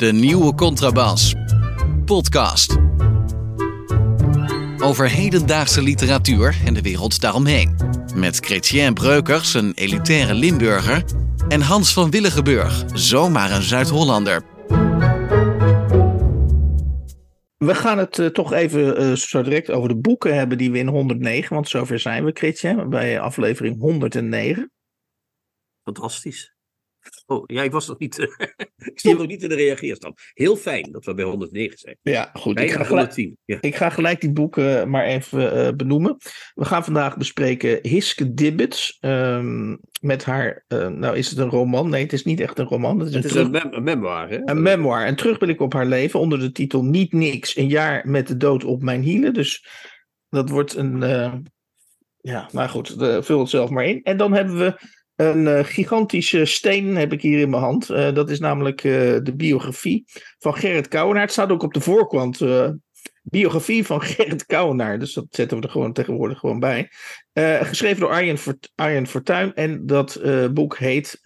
De nieuwe contrabas. Podcast. Over hedendaagse literatuur en de wereld daaromheen. Met Chrétien Breukers, een elitaire Limburger. En Hans van Willigenburg, zomaar een Zuid-Hollander. We gaan het uh, toch even uh, zo direct over de boeken hebben die we in 109, want zover zijn we, Chrétien, bij aflevering 109. Fantastisch. Oh, ja, ik was nog niet. ik stond nog niet in de reageerstand. Heel fijn dat we bij 109 zijn. Ja, goed. Ik ga, gelijk, ja. ik ga gelijk die boeken maar even uh, benoemen. We gaan vandaag bespreken Hiske Dibbets. Um, met haar. Uh, nou, is het een roman? Nee, het is niet echt een roman. Het is, het een, is terug... een, mem een, memoir, hè? Een memoir. Terugblik op haar leven onder de titel Niet Niks. Een jaar met de dood op mijn hielen. Dus dat wordt een. Uh, ja, maar goed, vul het zelf maar in. En dan hebben we. Een uh, gigantische steen heb ik hier in mijn hand. Uh, dat is namelijk uh, de biografie van Gerrit Kouwenaar. Het staat ook op de voorkant. biografie van Gerrit Kouwenaar. Dus dat zetten we er gewoon tegenwoordig gewoon bij. geschreven door Arjen, Arjen Fortuyn. En dat boek heet.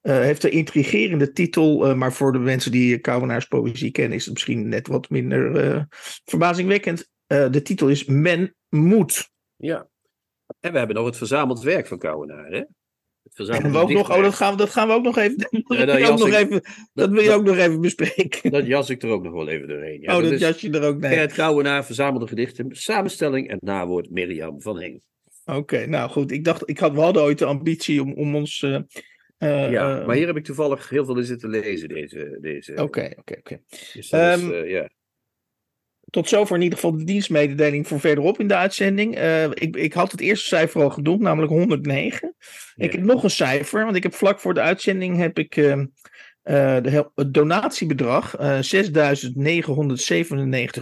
heeft een intrigerende titel. maar voor de mensen die Kouwenaars poëzie kennen. is het misschien net wat minder verbazingwekkend. de titel is Men moet. Ja. En we hebben nog het verzameld werk van Kouwenaar. Hè? We ook nog, oh, dat gaan we, dat gaan we ook nog even. Ja, dat, ook nog even dat, wil je ook nog even bespreken. Dat jas ik er ook nog wel even doorheen. Ja, oh, dat, dat jas je er ook nee. Het Kouwenaar verzamelde gedichten, samenstelling en nawoord Mirjam van Heng. Oké, okay, nou goed. Ik dacht, ik had, we hadden ooit de ambitie om, om ons. Uh, uh, ja, maar hier heb ik toevallig heel veel in zitten lezen, deze. deze oké, oké, oké. Dus dat um, is, uh, ja tot zover in ieder geval de dienstmededeling voor verderop in de uitzending. Uh, ik, ik had het eerste cijfer al genoemd, namelijk 109. Ja. Ik heb nog een cijfer, want ik heb vlak voor de uitzending heb ik uh, de, het donatiebedrag 6.997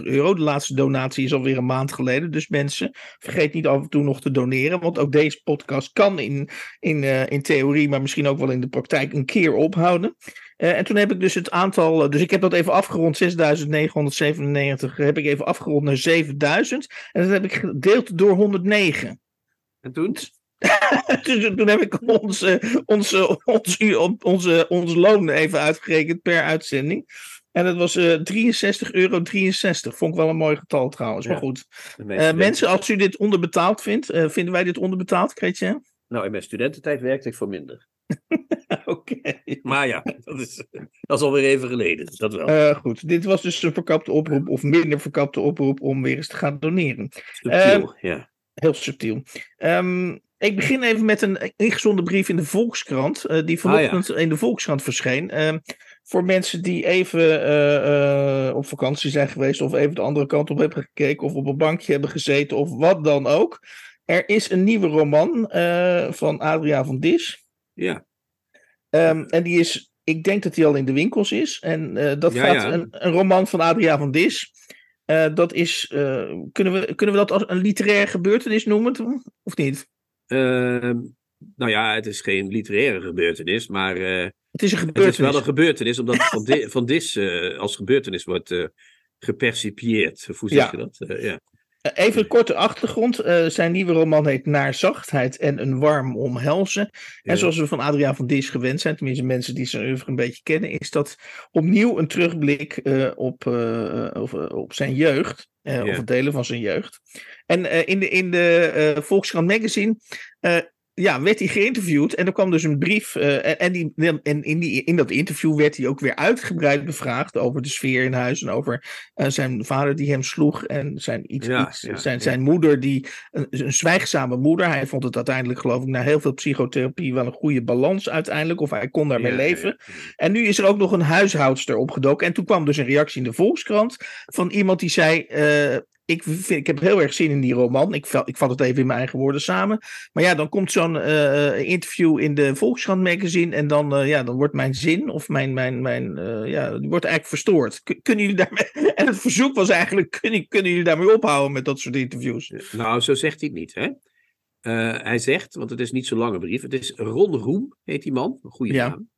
euro. De laatste donatie is alweer een maand geleden. Dus mensen, vergeet niet af en toe nog te doneren. Want ook deze podcast kan in, in, in theorie, maar misschien ook wel in de praktijk een keer ophouden. Uh, en toen heb ik dus het aantal, dus ik heb dat even afgerond, 6997 heb ik even afgerond naar 7000. En dat heb ik gedeeld door 109. En toen? dus toen heb ik onze, onze, onze, onze, loon even uitgerekend per uitzending. En dat was uh, 63,63 euro. 63. Vond ik wel een mooi getal trouwens, ja, maar goed. Uh, mensen, als u dit onderbetaald vindt, uh, vinden wij dit onderbetaald, Kreetje? Nou, in mijn studententijd werkte ik voor minder. Oké. Okay. Maar ja, dat is, dat is alweer even geleden. Dat wel. Uh, goed, dit was dus een verkapte oproep, of minder verkapte oproep, om weer eens te gaan doneren. Subtiel, uh, ja. Heel subtiel. Um, ik begin even met een ingezonden brief in de Volkskrant, uh, die vanochtend ah, ja. in de Volkskrant verscheen. voor mensen die even op vakantie zijn geweest, of even de andere kant op hebben gekeken, of op een bankje hebben gezeten, of wat dan ook. Er is een nieuwe roman van Adria van Dis. Ja. Um, en die is, ik denk dat die al in de winkels is. En dat ja, gaat ja. Een, een, roman van Adria van Dis. Dat is, kunnen, we, kunnen we dat als een literaire gebeurtenis noemen? Of niet? Ehm, nou ja, het is geen literaire gebeurtenis, maar. het is een gebeurtenis. Het is wel een gebeurtenis, omdat van, di van Dis als gebeurtenis wordt gepercipieerd. Hoe zeg je dat? ja. Even een korte achtergrond. Uh, zijn nieuwe roman heet Naar zachtheid en een warm omhelzen. Ja. En zoals we van Adriaan van Dis gewend zijn, tenminste mensen die zijn oeuvre een beetje kennen, is dat opnieuw een terugblik uh, op, uh, op, op, zijn jeugd. Ja. Of delen van zijn jeugd. En in de, in de Volkskrant Magazine ja, werd hij geïnterviewd en er kwam dus een brief. Uh, en die, en in, die, in dat interview werd hij ook weer uitgebreid bevraagd over de sfeer in huis en over uh, zijn vader die hem sloeg en zijn, iets, ja, iets, ja, zijn, ja. zijn moeder, die een, een, zwijgzame moeder. Hij vond het uiteindelijk, geloof ik, na heel veel psychotherapie wel een goede balans uiteindelijk, of hij kon daarmee leven. En nu is er ook nog een huishoudster opgedoken. En toen kwam dus een reactie in de Volkskrant van iemand die zei: uh, ik, vind, ik heb heel erg zin in die roman. Ik, ik vat het even in mijn eigen woorden samen. Maar ja, dan komt zo'n uh, interview in de Volkskrant magazine. En dan, uh, ja, dan wordt mijn zin of mijn, mijn, mijn ja, die wordt eigenlijk verstoord. Kunnen jullie daarmee. En het verzoek was eigenlijk: kunnen, kunnen jullie daarmee ophouden met dat soort interviews? Nou, zo zegt hij het niet, hè? hij zegt, want het is niet zo'n lange brief. Het is Ron Roem, heet die man. Een goede ja. naam.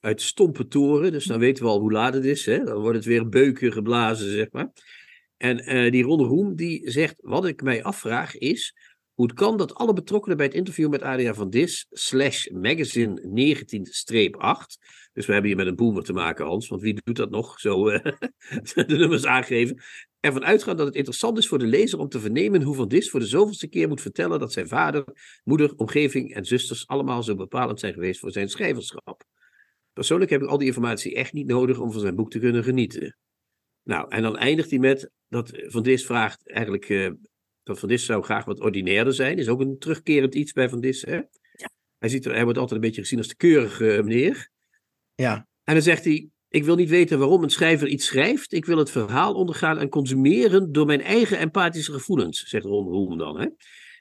Uit Stompe Toren. Dus dan weten we al hoe laat het is. Hè? Dan wordt het weer beuken geblazen, zeg maar. En uh, die Ron Roem die zegt, wat ik mij afvraag is, hoe het kan dat alle betrokkenen bij het interview met Adriaan van Dis, slash magazine 19-8, dus we hebben hier met een boomer te maken, Hans, want wie doet dat nog, zo uh, de nummers aangeven, ervan uitgaan dat het interessant is voor de lezer om te vernemen hoe Van Dis voor de zoveelste keer moet vertellen dat zijn vader, moeder, omgeving en zusters allemaal zo bepalend zijn geweest voor zijn schrijverschap. Persoonlijk heb ik al die informatie echt niet nodig om van zijn boek te kunnen genieten. Nou, en dan eindigt hij met dat Van Dis vraagt eigenlijk uh, dat Van Dis zou graag wat ordinairder zijn. Is ook een terugkerend iets bij Van Dis. Hè? Ja. Hij, ziet er, hij wordt altijd een beetje gezien als de keurige meneer. Ja. En dan zegt hij, ik wil niet weten waarom een schrijver iets schrijft. Ik wil het verhaal ondergaan en consumeren door mijn eigen empathische gevoelens, zegt Ron Roem dan. Hè?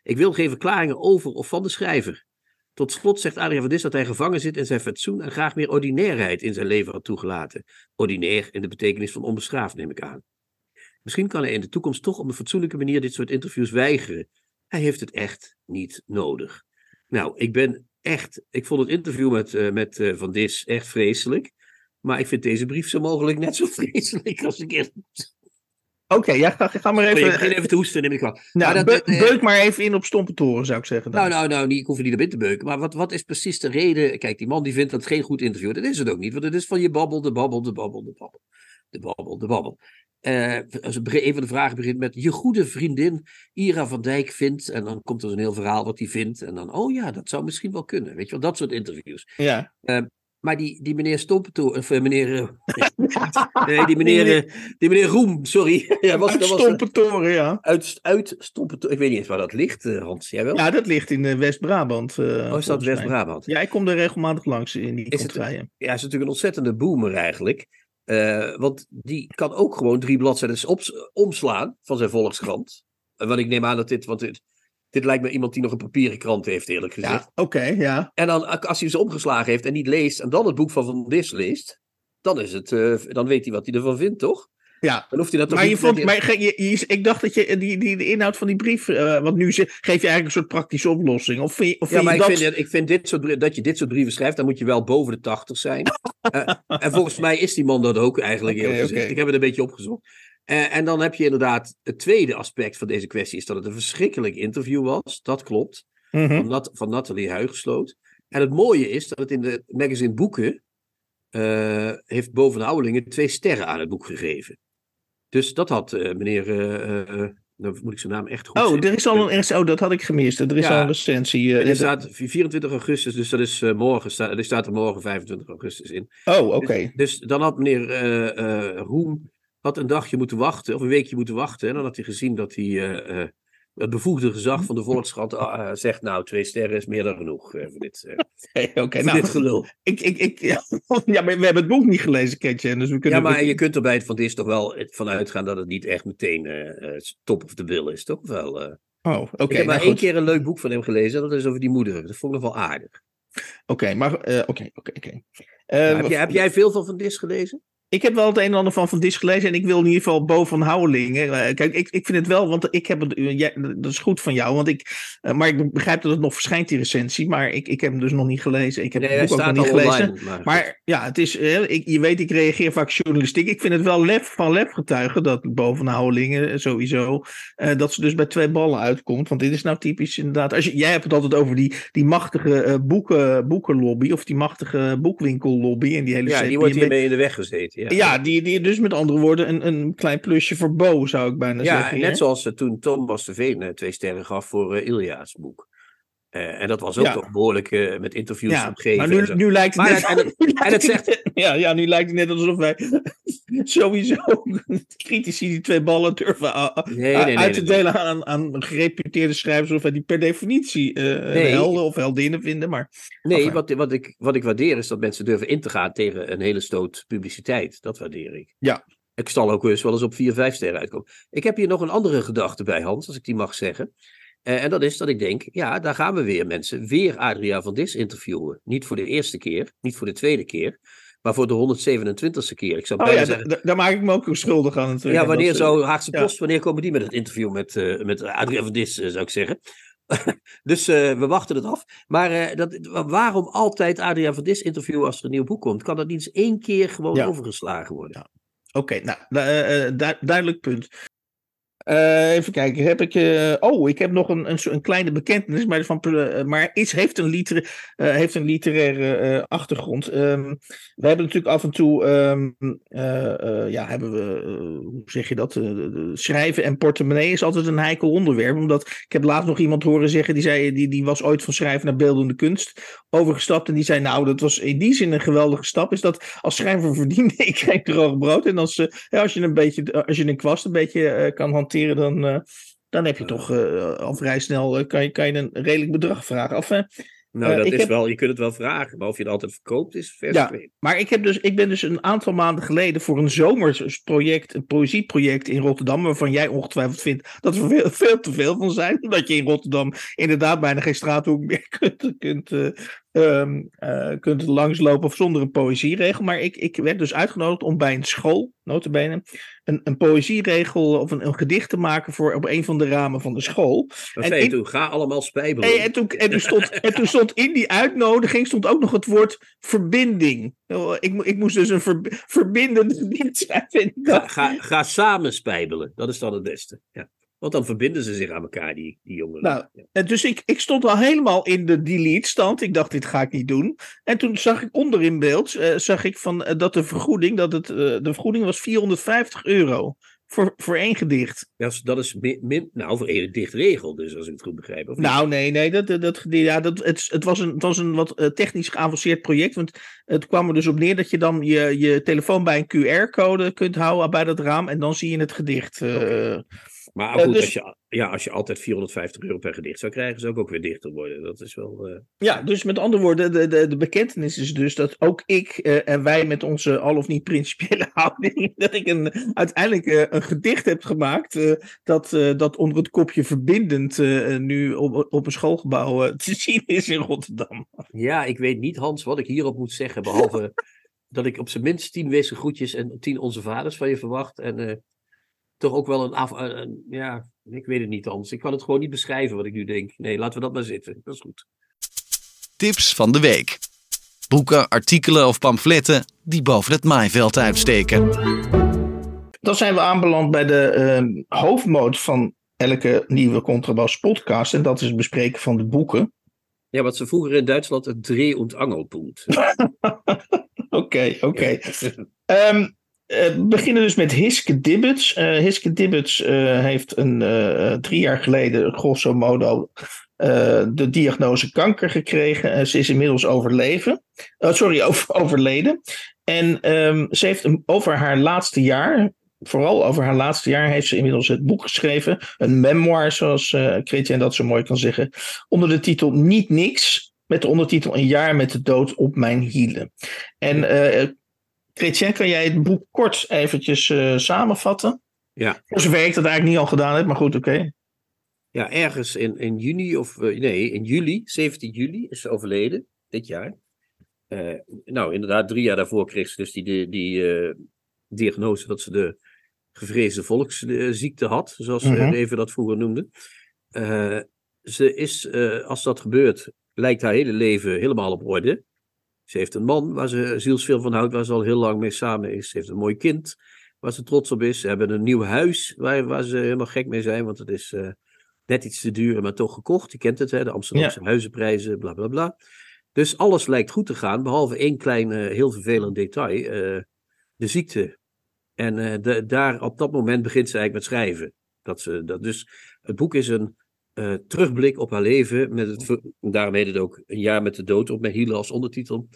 Ik wil geen verklaringen over of van de schrijver. Tot slot zegt Adriaan van Dis dat hij gevangen zit in zijn fatsoen en graag meer ordinairheid in zijn leven had toegelaten. Ordinair in de betekenis van onbeschaafd, neem ik aan. Misschien kan hij in de toekomst toch op een fatsoenlijke manier dit soort interviews weigeren. Hij heeft het echt niet nodig. Nou, ik ben echt. Ik vond het interview met, uh, met uh, Van Dis echt vreselijk. Maar ik vind deze brief zo mogelijk net zo vreselijk als ik eerst. Oké, okay, ja, ga, ga maar even. Ik begin even te hoesten, neem ik wel. Nou, maar dat, be beuk maar even in op stompe toren, zou ik zeggen. Dan. Nou, nou, nou, ik hoef er niet op in te beuken. Maar wat, wat is precies de reden? Kijk, die man die vindt dat geen goed interview. Dat is het ook niet, want het is van je babbel, de babbel, de babbel, de babbel. De babbel, de babbel. Uh, een van de vragen begint met je goede vriendin Ira van Dijk vindt. En dan komt er een heel verhaal wat hij vindt. En dan, oh ja, dat zou misschien wel kunnen. Weet je wel, dat soort interviews. Ja. Uh, maar die, die meneer Stompentoer, of uh, meneer. nee, die meneer, die meneer Roem, sorry. ja, was, uit Stompentoren, ja. Uit, uit Stompentoren. Ik weet niet eens waar dat ligt, Hans. Jij wel? Ja, dat ligt in West-Brabant. oh, is dat West-Brabant? Ja, ik kom er regelmatig langs in die is het, Ja, is natuurlijk een ontzettende boomer eigenlijk. Uh, want die kan ook gewoon drie bladzijden op, omslaan van zijn Volkskrant. Want ik neem aan dat dit, want dit, dit lijkt me iemand die nog een papieren krant heeft, eerlijk gezegd. Ja, oké, okay, ja. En dan, als hij ze omgeslagen heeft en niet leest, en dan het boek van Van Dis leest, dan, is het, uh, dan weet hij wat hij ervan vindt, toch? Ja, dan hoeft hij dat maar, je vond, maar je, je, ik dacht dat je die, die, de inhoud van die brief, uh, want nu geef je eigenlijk een soort praktische oplossing. Of vind, of ja, maar je ik, vind, ik vind dit soort, dat je dit soort brieven schrijft, dan moet je wel boven de 80 zijn. uh, en volgens mij is die man dat ook eigenlijk. Okay, okay. Ik heb het een beetje opgezocht. Uh, en dan heb je inderdaad het tweede aspect van deze kwestie, is dat het een verschrikkelijk interview was. Dat klopt. Mm -hmm. van, Nat, van Nathalie Huigesloot. En het mooie is dat het in de magazine Boeken uh, heeft Boven Houwelingen twee sterren aan het boek gegeven. Dus dat had uh, meneer. Uh, dan moet ik zijn naam echt goed Oh, er is al een. Oh, dat had ik gemist. Er is Ja. al een recensie. eh, Er staat 24 augustus, dus dat is morgen. Sta, er staat er morgen 25 augustus in. oh, oké. Dus dan had meneer eh, eh, Roem had een dagje moeten wachten, of een weekje moeten wachten. En dan had hij gezien dat hij eh, eh, het bevoegde gezag van de Volkskrant ah, eh, zegt: Nou, twee sterren is meer dan genoeg eh, voor dit, voor nou, dit gelul. ik, ik, ik, ja, ja, maar we hebben het boek niet gelezen, Ketje. Dus we kunnen Ja, maar je kunt er bij het Van Dis toch wel vanuit gaan dat het niet echt meteen top of the bill is, toch? Wel. Oh, oké. ik heb maar nou één goed. keer een leuk boek van hem gelezen, dat is over die moeder. Dat vond ik nog wel aardig. Oké, maar. Oké, oké, oké. Jij, heb jij veel van Van Dis gelezen? Ik heb wel het een en ander van Van Dis gelezen en ik wil in ieder geval Bo van Houwelingen. Eh, kijk, ik, ik vind het wel, want ik heb het, eh, jij- dat is goed van jou, want ik, eh, maar ik begrijp dat het nog verschijnt, die recensie, maar ik, ik heb hem dus nog niet gelezen. Ik heb Nee, het boek ook nog niet gelezen. online. Maar, Maar ja, het is, ik, je weet, ik reageer vaak journalistiek. Ik vind het wel lef van lef getuigen dat boven Houwelingen sowieso, eh, dat ze dus bij twee ballen uitkomt. Want dit is nou typisch inderdaad. Als je, jij hebt het altijd over die, die machtige boeken, boekenlobby of die machtige boekwinkellobby en die hele ja, die wordt hiermee in de weg gezeten. Ja, Ja, die, die dus met andere woorden een, een klein plusje voor Bo, zou ik bijna Ja, zeggen. net hè? zoals eh, toen Thomas de Veen eh, twee sterren gaf voor eh, Ilja's boek. Eh, en dat was ook Ja. toch behoorlijk eh, met interviews Ja, maar nu, nu lijkt het Maar net... het- en het- en het net- ja, ja, nu lijkt het net alsof wij sowieso critici die twee ballen durven a- a- Nee, nee, nee, uit te delen aan, aan gereputeerde schrijvers of wij die per definitie eh helden of heldinnen vinden. Maar Nee, Enfin. wat, wat, ik, wat ik waardeer is dat mensen durven in te gaan tegen een hele stoot publiciteit. Dat waardeer ik. Ja. Ik zal ook eens wel eens op vier, vijf sterren uitkomen. Ik heb hier nog een andere gedachte bij, Hans, als ik die mag zeggen. Eh, en dat is dat ik denk, ja, daar gaan we weer mensen. Weer Adria van Dis interviewen. Niet voor de eerste keer, niet voor de tweede keer, maar voor de 127ste keer. Ik zou oh ja, zeggen, da- da- daar maak ik me ook schuldig aan natuurlijk. Ja, wanneer zou Haagse ja. Post, wanneer komen die met het interview met, eh met Adriaan van Dis, eh, zou ik zeggen. dus we wachten het af. Maar dat, waarom altijd Adriaan van Dis interviewen als er een nieuw boek komt? Kan dat niet eens één keer gewoon Ja. overgeslagen worden? Oké, nou, duidelijk punt. Uh, even kijken, heb ik. Uh, oh, ik heb nog een, een, een kleine bekentenis, maar, van, uh, maar iets heeft een, liter, heeft een literaire achtergrond. Um, we hebben natuurlijk af en toe. Um, ja, hebben we. hoe zeg je dat? schrijven en portemonnee is altijd een heikel onderwerp. Omdat ik heb laatst nog iemand horen zeggen. Die, zei, die, die was ooit van schrijven naar beeldende kunst overgestapt. En die zei: Nou, dat was in die zin een geweldige stap. Is dat als schrijver verdiende ik geen droog brood. En als, ja, als je een beetje. Als je een kwast een beetje kan hanteren dan, uh, dan heb je toch uh, al vrij snel uh, kan, je, kan je een redelijk bedrag vragen. Of, nou, dat is wel, je kunt het wel vragen, maar of je het altijd verkoopt is vers ja, Maar ik, heb dus, ik ben dus een aantal maanden geleden voor een zomersproject, een poëzieproject in Rotterdam, waarvan jij ongetwijfeld vindt dat er veel, veel te veel van zijn. Omdat je in Rotterdam inderdaad bijna geen straathoek meer kunt, kunt, um, uh, kunt langslopen zonder een poëzieregel. Maar ik, ik werd dus uitgenodigd om bij een school, notabene, een, een poëzieregel of een, een gedicht te maken voor op een van de ramen van de school. Wat en zei je toen? Ga allemaal spijbelen. En, en, toen, en, toen stond, en toen stond in die uitnodiging stond ook nog het woord verbinding. Ik, ik moest dus een ver, verbindend gedicht schrijven. Ga, ga, ga samen spijbelen. Dat is dan het beste. Ja. Want dan verbinden ze zich aan elkaar, die, die jongeren. Nou, en dus ik, ik stond al helemaal in de delete-stand. Ik dacht, dit ga ik niet doen. En toen zag ik onder in beeld, uh, zag ik van, uh, dat de vergoeding, dat het, uh, de vergoeding was 450 euro. Voor, voor één gedicht. Ja, dat is min, nou, voor één dichtregel, dus als ik het goed begrijp. Of nou, nee, nee. Dat, dat, ja, dat, het, het, was een, het was een wat technisch geavanceerd project. Want het kwam er dus op neer dat je dan je, je telefoon bij een QR-code kunt houden bij dat raam. En dan zie je het gedicht. Okay. Maar goed, dus, als, je, ja, als je altijd 450 euro per gedicht zou krijgen, zou ik ook weer dichter worden. Dat is wel. Uh... Ja, dus met andere woorden, de, de, de bekentenis is dus dat ook ik uh, en wij met onze al of niet principiële houding, dat ik een, uiteindelijk uh, een gedicht heb gemaakt dat, dat onder het kopje verbindend nu op, op een schoolgebouw te zien is in Rotterdam. Ja, ik weet niet, Hans, wat ik hierop moet zeggen, behalve dat ik op zijn minst tien wezen groetjes en tien onze vaders van je verwacht. En toch ook wel een, af, een, ja, ik weet het niet anders. Ik kan het gewoon niet beschrijven wat ik nu denk. Nee, laten we dat maar zitten. Dat is goed. Tips van de week. Boeken, artikelen of pamfletten die boven het maaiveld uitsteken. Dan zijn we aanbeland bij de uh, hoofdmoot van elke nieuwe Contrabas podcast. En dat is het bespreken van de boeken. Ja, wat ze vroeger in Duitsland het Dreh- und Angelpunt. Oké, oké. Ehm, uh, we beginnen dus met Hiske Dibbets. Uh, Hiske Dibbets uh, heeft een, drie jaar geleden, grosso modo, de diagnose kanker gekregen. ze is inmiddels overleven. sorry, over, overleden. En um, ze heeft over haar laatste jaar, vooral over haar laatste jaar, heeft ze inmiddels het boek geschreven. Een memoir, zoals uh, Chrétien dat zo mooi kan zeggen. Onder de titel Niet Niks. Met de ondertitel Een jaar met de dood op mijn hielen. En Chrétien, kan jij het boek kort eventjes uh, samenvatten? Ja. Voor zover ik dat eigenlijk niet al gedaan heb, maar goed, oké. Ja, ergens in, in juni, of uh, nee, in juli, 17 juli, is ze overleden, dit jaar. Uh, nou, inderdaad, drie jaar daarvoor kreeg ze dus die, die, die diagnose dat ze de gevreesde volksziekte had, zoals mm -hmm. even dat vroeger noemde. ze is, als dat gebeurt, lijkt haar hele leven helemaal op orde. Ze heeft een man waar ze zielsveel van houdt, waar ze al heel lang mee samen is. Ze heeft een mooi kind waar ze trots op is. Ze hebben een nieuw huis waar, waar ze helemaal gek mee zijn, want het is uh, net iets te duur, maar toch gekocht. Je kent het, hè? de Amsterdamse huizenprijzen, bla bla bla. Dus alles lijkt goed te gaan, behalve één klein, uh, heel vervelend detail: uh, de ziekte. En de, daar op dat moment begint ze eigenlijk met schrijven. Dat ze, dat dus, het boek is een uh, terugblik op haar leven. Met het, daarom heet het ook Een jaar met de dood op mijn hielen als ondertitel.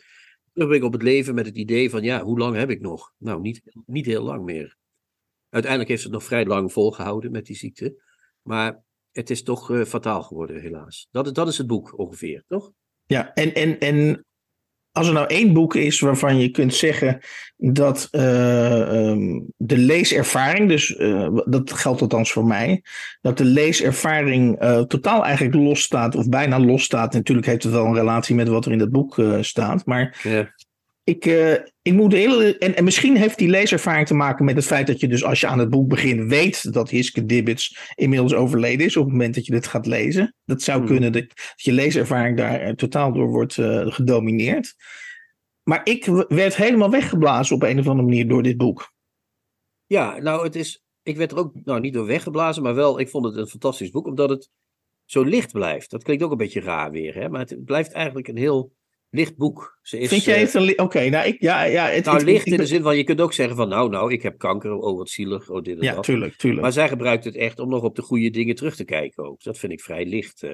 Terugblik op het leven met het idee van, ja, hoe lang heb ik nog? Nou, niet, niet heel lang meer. Uiteindelijk heeft ze het nog vrij lang volgehouden met die ziekte. Maar het is toch uh, fataal geworden, helaas. Dat, dat is het boek ongeveer, toch? Ja, en, en, en als er nou één boek is waarvan je kunt zeggen dat uh, um, de leeservaring, dus uh, dat geldt althans voor mij, dat de leeservaring uh, totaal eigenlijk losstaat of bijna losstaat. Natuurlijk heeft het wel een relatie met wat er in het boek staat, maar ik, uh, ik moet heel, en, en misschien heeft die leeservaring te maken met het feit dat je dus als je aan het boek begint weet dat Hiske Dibbits inmiddels overleden is op het moment dat je dit gaat lezen. Dat zou hmm. kunnen dat, je leeservaring daar eh, totaal door wordt uh, gedomineerd. Maar ik werd helemaal weggeblazen op een of andere manier door dit boek. Ja, nou het is, ik werd er ook nou, niet door weggeblazen, maar wel, ik vond het een fantastisch boek, omdat het zo licht blijft. Dat klinkt ook een beetje raar weer, hè? maar het blijft eigenlijk een heel licht boek. Ze is, Vind jij het een... Oké, nou, ik, ja, ja, het, nou, licht in de zin van, je kunt ook zeggen van, nou, nou, ik heb kanker, oh, wat zielig, oh, dit en ja, dat. tuurlijk, tuurlijk. Maar zij gebruikt het echt om nog op de goede dingen terug te kijken ook. Dat vind ik vrij licht. Uh,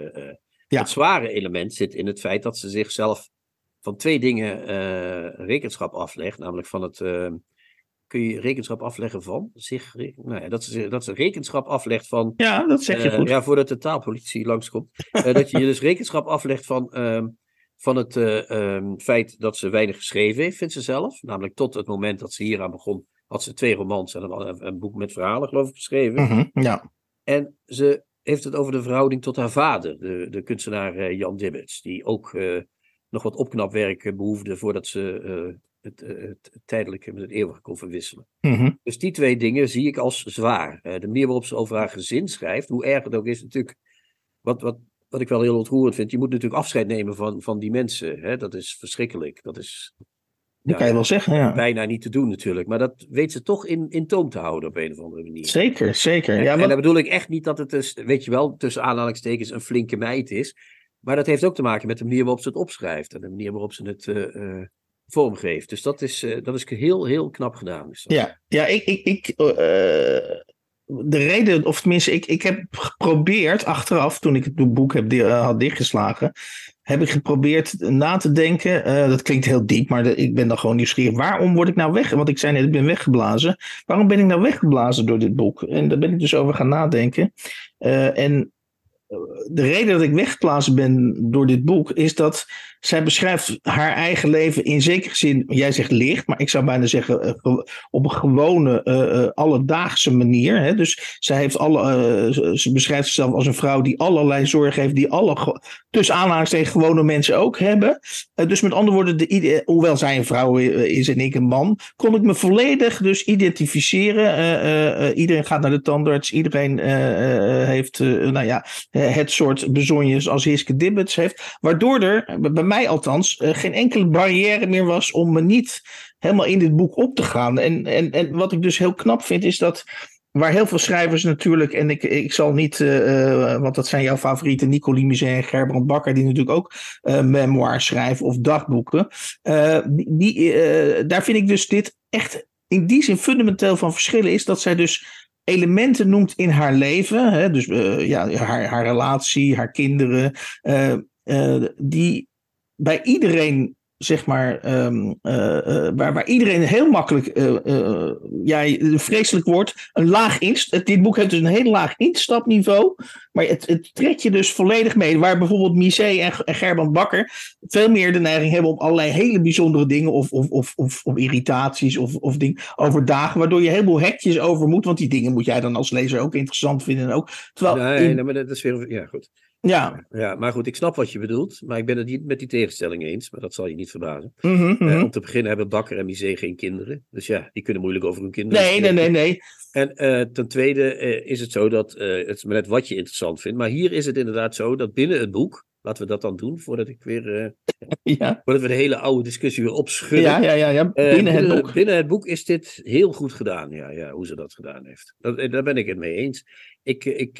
ja. Het zware element zit in het feit dat ze zichzelf van twee dingen uh, rekenschap aflegt. Namelijk van het. Uh, kun je rekenschap afleggen van? Zich, nou ja, dat, ze, dat ze rekenschap aflegt van. Ja, dat zeg je goed. Ja, voordat de taalpolitie langskomt. dat je je dus rekenschap aflegt van. Ehm, van het um, feit dat ze weinig geschreven heeft, vindt ze zelf. Namelijk tot het moment dat ze hieraan begon, had ze twee romans en een, een boek met verhalen, geloof ik, geschreven. Mm -hmm, ja. En ze heeft het over de verhouding tot haar vader, de, de kunstenaar Jan Dibbets, die ook nog wat opknapwerk behoefde voordat ze het, het, tijdelijke met het eeuwige kon verwisselen. Mm -hmm. Dus die twee dingen zie ik als zwaar. De manier waarop ze over haar gezin schrijft, hoe erg het ook is, natuurlijk. Wat, wat, wat ik wel heel ontroerend vind, je moet natuurlijk afscheid nemen van, van die mensen. Hè? Dat is verschrikkelijk. Dat is. Dat ja, kan je wel zeggen, ja. Bijna niet te doen natuurlijk. Maar dat weet ze toch in, in toom te houden op een of andere manier. Zeker, zeker. En, ja, en dan bedoel ik echt niet dat het, dus, weet je wel, tussen aanhalingstekens een flinke meid is. Maar dat heeft ook te maken met de manier waarop ze het opschrijft en de manier waarop ze het uh, uh, vormgeeft. Dus dat is, uh, dat is heel, heel knap gedaan. Is ja, ja, ik. ik, ik de reden, of tenminste, ik, ik heb geprobeerd achteraf, toen ik het boek heb, had dichtgeslagen, heb ik geprobeerd na te denken. dat klinkt heel diep, maar ik ben dan gewoon nieuwsgierig. Waarom word ik nou weg? Want ik zei ik ben weggeblazen. Waarom ben ik nou weggeblazen door dit boek? En daar ben ik dus over gaan nadenken. en de reden dat ik weggeblazen ben door dit boek is dat zij beschrijft haar eigen leven in zekere zin, jij zegt licht, maar ik zou bijna zeggen uh, op een gewone uh, alledaagse manier. Hè? Dus zij heeft alle, ze beschrijft zichzelf als een vrouw die allerlei zorg heeft, die alle tussen aanhalingstekens gewone mensen ook hebben. dus met andere woorden, de, hoewel zij een vrouw is en ik een man, kon ik me volledig dus identificeren. iedereen gaat naar de tandarts, iedereen heeft nou ja, het soort bezonjes als Hiske Dibbets heeft, waardoor er bij mij althans uh, geen enkele barrière meer was om me niet helemaal in dit boek op te gaan. En, en, en wat ik dus heel knap vind is dat waar heel veel schrijvers natuurlijk, en ik, ik zal niet, uh, want dat zijn jouw favorieten, Nicolie Muset en Gerbrand Bakker, die natuurlijk ook uh, memoirs schrijven of dagboeken. die daar vind ik dus dit echt in die zin fundamenteel van verschillen is dat zij dus elementen noemt in haar leven, hè, dus ja, haar, haar relatie, haar kinderen, die bij iedereen, zeg maar, um, uh, uh, waar, waar iedereen heel makkelijk, uh, ja, vreselijk wordt, een laag inst. Dit boek heeft dus een heel laag instapniveau, maar het, het trekt je dus volledig mee. Waar bijvoorbeeld Misé en, en Gerbrand Bakker veel meer de neiging hebben om allerlei hele bijzondere dingen of, of, of, of, of irritaties of, of dingen overdagen, waardoor je heleboel hekjes over moet, want die dingen moet jij dan als lezer ook interessant vinden. Ook. Terwijl nee, in, nee, maar dat is weer, ja goed. Ja. ja, maar goed, ik snap wat je bedoelt. Maar ik ben het niet met die tegenstelling eens. Maar dat zal je niet verbazen. Mm -hmm, mm uh, om te beginnen hebben Bakker en Misé geen kinderen. Dus ja, die kunnen moeilijk over hun kinderen Nee, nee, nee, nee. En uh, ten tweede uh, is het zo dat, het is maar net wat je interessant vindt. Maar hier is het inderdaad zo dat binnen het boek, laten we dat dan doen, voordat ik weer, ja. voordat we de hele oude discussie weer opschudden. Ja, ja, ja, ja. Binnen, binnen, het boek. Binnen het boek is dit heel goed gedaan, ja, ja hoe ze dat gedaan heeft. Dat, daar ben ik het mee eens. Ik, ik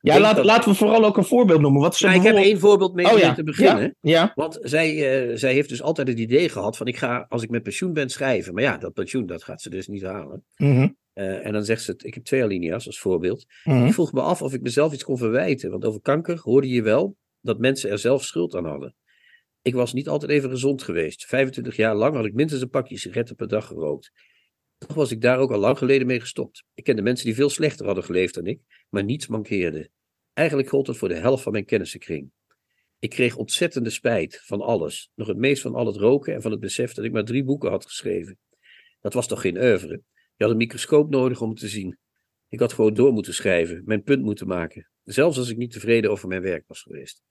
ja, laat, dat... laten we vooral ook een voorbeeld noemen. Wat ja, bijvoorbeeld... Ik heb één voorbeeld mee, oh, ja. te beginnen. Ja. Want zij, uh, zij heeft dus altijd het idee gehad van ik ga als ik met pensioen ben schrijven. Maar ja, dat pensioen dat gaat ze dus niet halen. Mm -hmm. uh, en dan zegt ze, ik heb twee alinea's als voorbeeld. Mm -hmm. Ik vroeg me af of ik mezelf iets kon verwijten. Want over kanker hoorde je wel dat mensen er zelf schuld aan hadden. Ik was niet altijd even gezond geweest. 25 jaar lang had ik minstens een pakje sigaretten per dag gerookt. Toch was ik daar ook al lang geleden mee gestopt. Ik kende mensen die veel slechter hadden geleefd dan ik, maar niets mankeerde. Eigenlijk gold het voor de helft van mijn kennissenkring. Ik kreeg ontzettende spijt van alles. Nog het meest van al het roken en van het besef dat ik maar drie boeken had geschreven. Dat was toch geen oeuvre? Je had een microscoop nodig om het te zien. Ik had gewoon door moeten schrijven, mijn punt moeten maken. Zelfs als ik niet tevreden over mijn werk was geweest.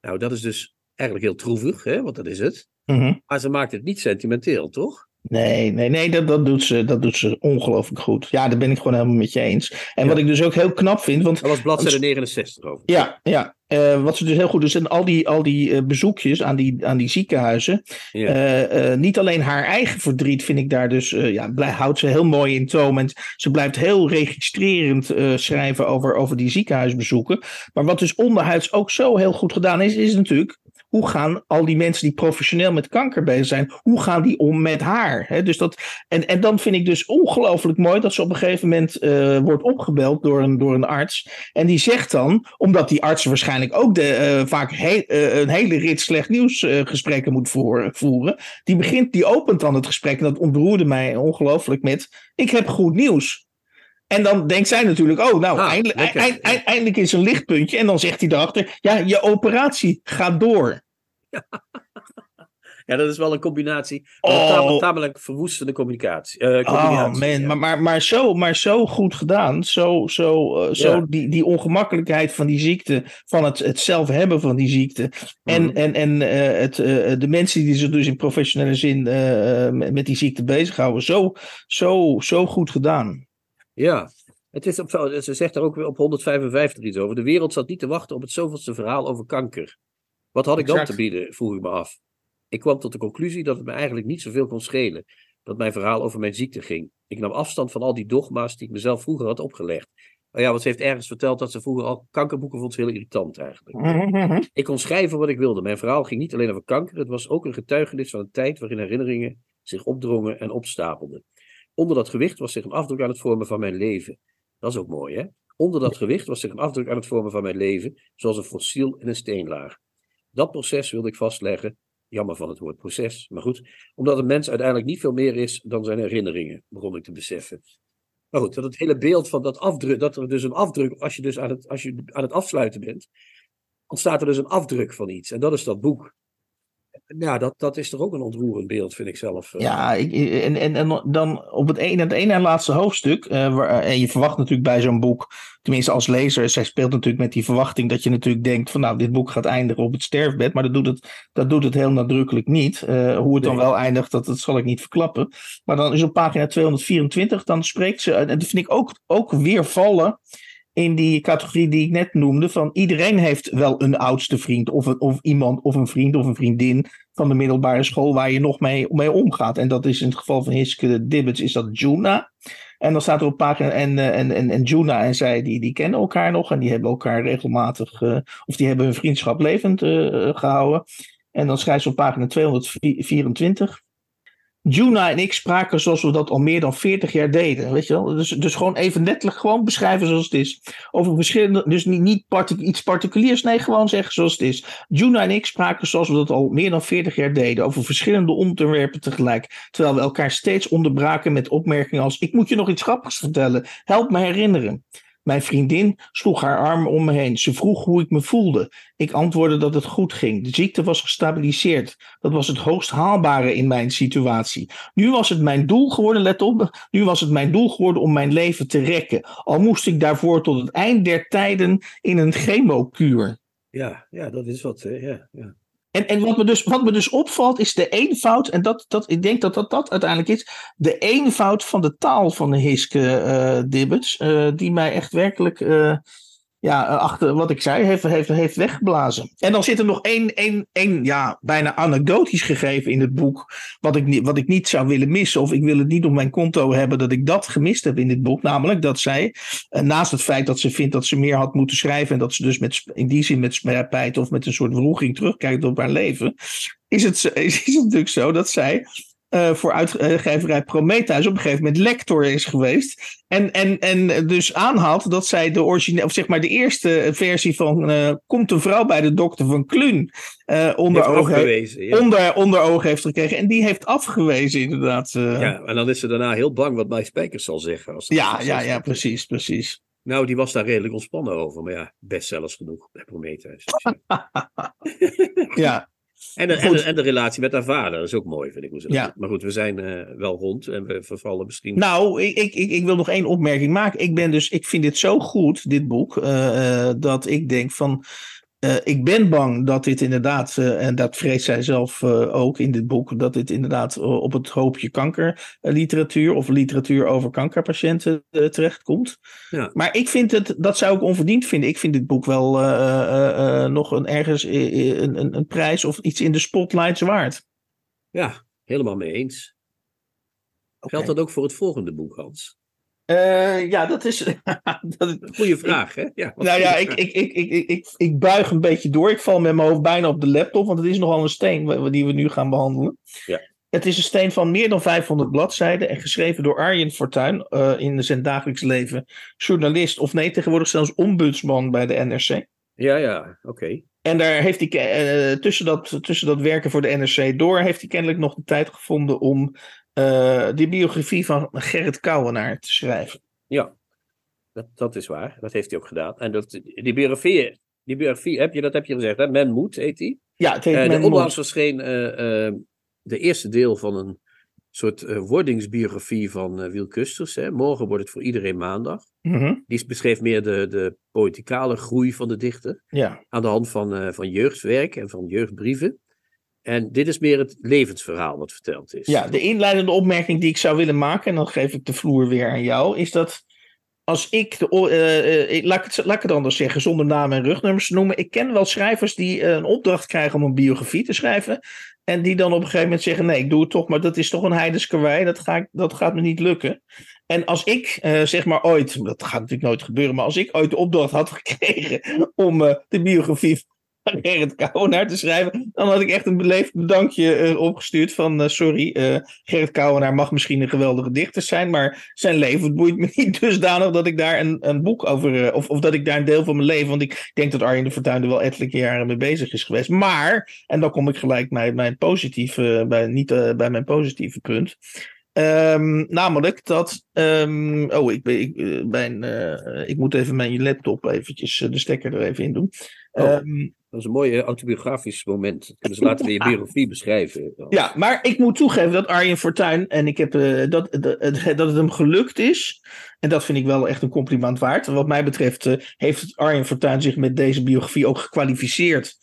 Nou, dat is dus eigenlijk heel troevig, hè? want dat is het. Mm -hmm. Maar ze maakt het niet sentimenteel, toch? Nee, nee, nee, dat, dat, doet ze, dat doet ze ongelooflijk goed. Ja, daar ben ik gewoon helemaal met je eens. En wat ik dus ook heel knap vind. Want, dat was bladzijde 69 over. Ja, ja. Uh, wat ze dus heel goed doet, zijn al die, al die uh, bezoekjes aan die, aan die ziekenhuizen. Ja. Uh, niet alleen haar eigen verdriet vind ik daar dus, ja, blij, houdt ze heel mooi in toom. En ze blijft heel registrerend schrijven over, over die ziekenhuisbezoeken. Maar wat dus onderhuids ook zo heel goed gedaan is, is natuurlijk hoe gaan al die mensen die professioneel met kanker bezig zijn, hoe gaan die om met haar? dus dat, en, en dan vind ik dus ongelooflijk mooi dat ze op een gegeven moment uh, wordt opgebeld door een, door een arts. En die zegt dan, omdat die arts waarschijnlijk ook de, uh, vaak he, uh, een hele rit slecht nieuwsgesprekken moet voor, voeren, die, begint, die opent dan het gesprek, en dat ontroerde mij ongelooflijk met, ik heb goed nieuws. En dan denkt zij natuurlijk, oh, nou, ah, eindelijk, eind, eindelijk is een lichtpuntje. En dan zegt hij erachter, ja, je operatie gaat door. Ja, dat is wel een combinatie. Oh. Tamelijk, verwoestende communicatie. Uh, oh man, maar, maar, maar, zo, maar zo goed gedaan. Zo, zo, uh, zo die, die ongemakkelijkheid van die ziekte. Van het, het zelf hebben van die ziekte. En, mm. en, en uh, het, de mensen die zich dus in professionele zin met, met die ziekte bezighouden. Zo, zo, zo goed gedaan. Ja, het is op, ze zegt er ook weer op 155 iets over. De wereld zat niet te wachten op het zoveelste verhaal over kanker. Wat had ik dan te bieden, vroeg ik me af. Ik kwam tot de conclusie dat het me eigenlijk niet zoveel kon schelen dat mijn verhaal over mijn ziekte ging. Ik nam afstand van al die dogma's die ik mezelf vroeger had opgelegd. Oh ja, want ze heeft ergens verteld dat ze vroeger al kankerboeken vond, heel irritant eigenlijk. Ik kon schrijven wat ik wilde. Mijn verhaal ging niet alleen over kanker, het was ook een getuigenis van een tijd waarin herinneringen zich opdrongen en opstapelden. Onder dat gewicht was zich een afdruk aan het vormen van mijn leven. Dat is ook mooi, hè? Onder dat gewicht was zich een afdruk aan het vormen van mijn leven, zoals een fossiel in een steenlaag. Dat proces wilde ik vastleggen. Jammer van het woord proces, maar goed. Omdat een mens uiteindelijk niet veel meer is dan zijn herinneringen, begon ik te beseffen. Maar goed, dat het hele beeld van dat afdruk, dat er dus een afdruk, als je dus aan het, als je aan het afsluiten bent, ontstaat er dus een afdruk van iets. En dat is dat boek ja, dat, dat is toch ook een ontroerend beeld, vind ik zelf. Eh. Ja, ik, en, en, en dan op het ene, het ene en laatste hoofdstuk. Uh, waar, en je verwacht natuurlijk bij zo'n boek, tenminste als lezer, zij speelt natuurlijk met die verwachting dat je natuurlijk denkt van nou, dit boek gaat eindigen op het sterfbed. Maar dat doet het, dat doet het heel nadrukkelijk niet. Uh, hoe het dan wel eindigt, dat, dat zal ik niet verklappen. Maar dan is op pagina 224, dan spreekt ze, en dat vind ik ook, ook weer vallen in die categorie die ik net noemde, van iedereen heeft wel een oudste vriend of, een, of iemand of een vriend of een vriendin van de middelbare school waar je nog mee, mee omgaat. En dat is in het geval van Hiske Dibbets is dat Juna. En dan staat er op pagina en, eh, en, en, en Juna en zij die, die kennen elkaar nog en die hebben elkaar regelmatig, uh, of die hebben hun vriendschap levend uh, gehouden. En dan schrijft ze op pagina 224. Juna en ik spraken zoals we dat al meer dan 40 jaar deden. Weet je wel? Dus, dus gewoon even letterlijk gewoon beschrijven zoals het is. Over verschillende, dus niet, niet iets particuliers, nee, gewoon zeggen zoals het is. Juna en ik spraken zoals we dat al meer dan 40 jaar deden. Over verschillende onderwerpen tegelijk. Terwijl we elkaar steeds onderbraken met opmerkingen als: Ik moet je nog iets grappigs vertellen. Help me herinneren. Mijn vriendin sloeg haar arm om me heen. Ze vroeg hoe ik me voelde. Ik antwoordde dat het goed ging. De ziekte was gestabiliseerd. Dat was het hoogst haalbare in mijn situatie. Nu was het mijn doel geworden, let op, nu was het mijn doel geworden om mijn leven te rekken. Al moest ik daarvoor tot het eind der tijden in een chemokuur. Ja, ja, dat is wat, ja, ja. En, en wat, me dus, wat me dus opvalt is de eenvoud, en dat, dat, ik denk dat dat, dat uiteindelijk is, de eenvoud van de taal van de Hiske uh, Dibbets, uh, die mij echt werkelijk uh, ja, eh, achter wat ik zei, heeft, heeft, heeft weggeblazen. En dan zit er nog één, één, één ja, bijna anekdotisch gegeven in het boek, wat ik, wat ik niet zou willen missen, of ik wil het niet op mijn konto hebben dat ik dat gemist heb in dit boek. Namelijk dat zij, eh, naast het feit dat ze vindt dat ze meer had moeten schrijven en dat ze dus met, in die zin met spijt of met een soort wroeging terugkijkt op haar leven, is het, is het natuurlijk zo dat zij uh, voor uitgeverij Prometheus op een gegeven moment lector is geweest. En, en, en dus aanhaalt dat zij de originele, of zeg maar de eerste versie van uh, Komt een vrouw bij de dokter van Kluun uh, onder, oog ja. onder, onder oog heeft gekregen. En die heeft afgewezen, inderdaad. Ja, en dan is ze daarna heel bang wat Mike Spijkers zal zeggen. Als ja, ja, ja, precies, precies. Nou, die was daar redelijk ontspannen over. Maar ja, bestsellers genoeg bij Prometheus. ja. En de, en, de, en, de, relatie met haar vader is ook mooi, vind ik. Hoe ja. Maar goed, we zijn uh, wel rond en we vervallen misschien. Nou, ik, ik, ik, wil nog één opmerking maken. Ik ben dus, ik vind dit zo goed, dit boek, uh, uh, dat ik denk van Uh, ik ben bang dat dit inderdaad, uh, en dat vreest zij zelf uh, ook in dit boek, dat dit inderdaad op het hoopje kankerliteratuur of literatuur over kankerpatiënten terechtkomt. Ja. Maar ik vind het, dat zou ik onverdiend vinden. Ik vind dit boek wel nog een, ergens een, een, een, prijs of iets in de spotlights waard. Ja, helemaal mee eens. Okay. Geldt dat ook voor het volgende boek, Hans? Uh, ja, dat is. dat, Goeie vraag, hè? Ja, nou ja, ik, ik, ik, ik, ik, ik buig een beetje door. Ik val met mijn hoofd bijna op de laptop, want het is nogal een steen die we nu gaan behandelen. Ja. Het is een steen van meer dan 500 bladzijden en geschreven door Arjen Fortuyn uh, in zijn dagelijks leven. Journalist, of nee, tegenwoordig zelfs ombudsman bij de NRC. Ja, ja, oké. En daar heeft hij uh, tussen, dat, tussen dat werken voor de NRC door, heeft hij kennelijk nog de tijd gevonden om uh, die biografie van Gerrit Kouwenaar te schrijven. Ja, dat, dat is waar. Dat heeft hij ook gedaan. En dat, die biografie, die biografie heb je, dat heb je gezegd, hè? Men Moet heet die. Ja, het heet uh, Men De onlangs verscheen uh, de eerste deel van een soort wordingsbiografie van Wiel Kusters. Hè? Morgen wordt het voor iedereen maandag. Mm -hmm. Die beschreef meer de, de poëticale groei van de dichter. Ja. Aan de hand van, van jeugdwerk en van jeugdbrieven. En dit is meer het levensverhaal wat verteld is. Ja, de inleidende opmerking die ik zou willen maken, en dan geef ik de vloer weer aan jou, is dat als ik, de, uh, uh, laat, ik het, laat ik het anders zeggen, zonder naam en rugnummers te noemen, ik ken wel schrijvers die uh, een opdracht krijgen om een biografie te schrijven, en die dan op een gegeven moment zeggen, nee, ik doe het toch, maar dat is toch een heidenskarwei, dat, ga dat gaat me niet lukken. En als ik, zeg maar ooit, dat gaat natuurlijk nooit gebeuren, maar als ik ooit de opdracht had gekregen om de biografie Gerrit Kouwenaar te schrijven, dan had ik echt een beleefd bedankje uh, opgestuurd van uh, sorry, uh, Gerrit Kouwenaar mag misschien een geweldige dichter zijn, maar zijn leven boeit me niet dusdanig dat ik daar een, een boek over, of, of dat ik daar een deel van mijn leven, want ik denk dat Arjen de Fortuyn er wel ettelijke jaren mee bezig is geweest. Maar, en dan kom ik gelijk bij mijn positieve, bij, niet bij mijn positieve punt, Um, namelijk dat. Um, oh, ik, ik, mijn, uh, ik moet even mijn laptop eventjes de stekker er even in doen. Oh, um, dat is een mooi autobiografisch moment. Dus laten we je biografie beschrijven. Ja, maar ik moet toegeven dat Arjen Fortuyn. En ik heb uh, dat, dat, dat het hem gelukt is. En dat vind ik wel echt een compliment waard. Wat mij betreft uh, heeft Arjen Fortuyn zich met deze biografie ook gekwalificeerd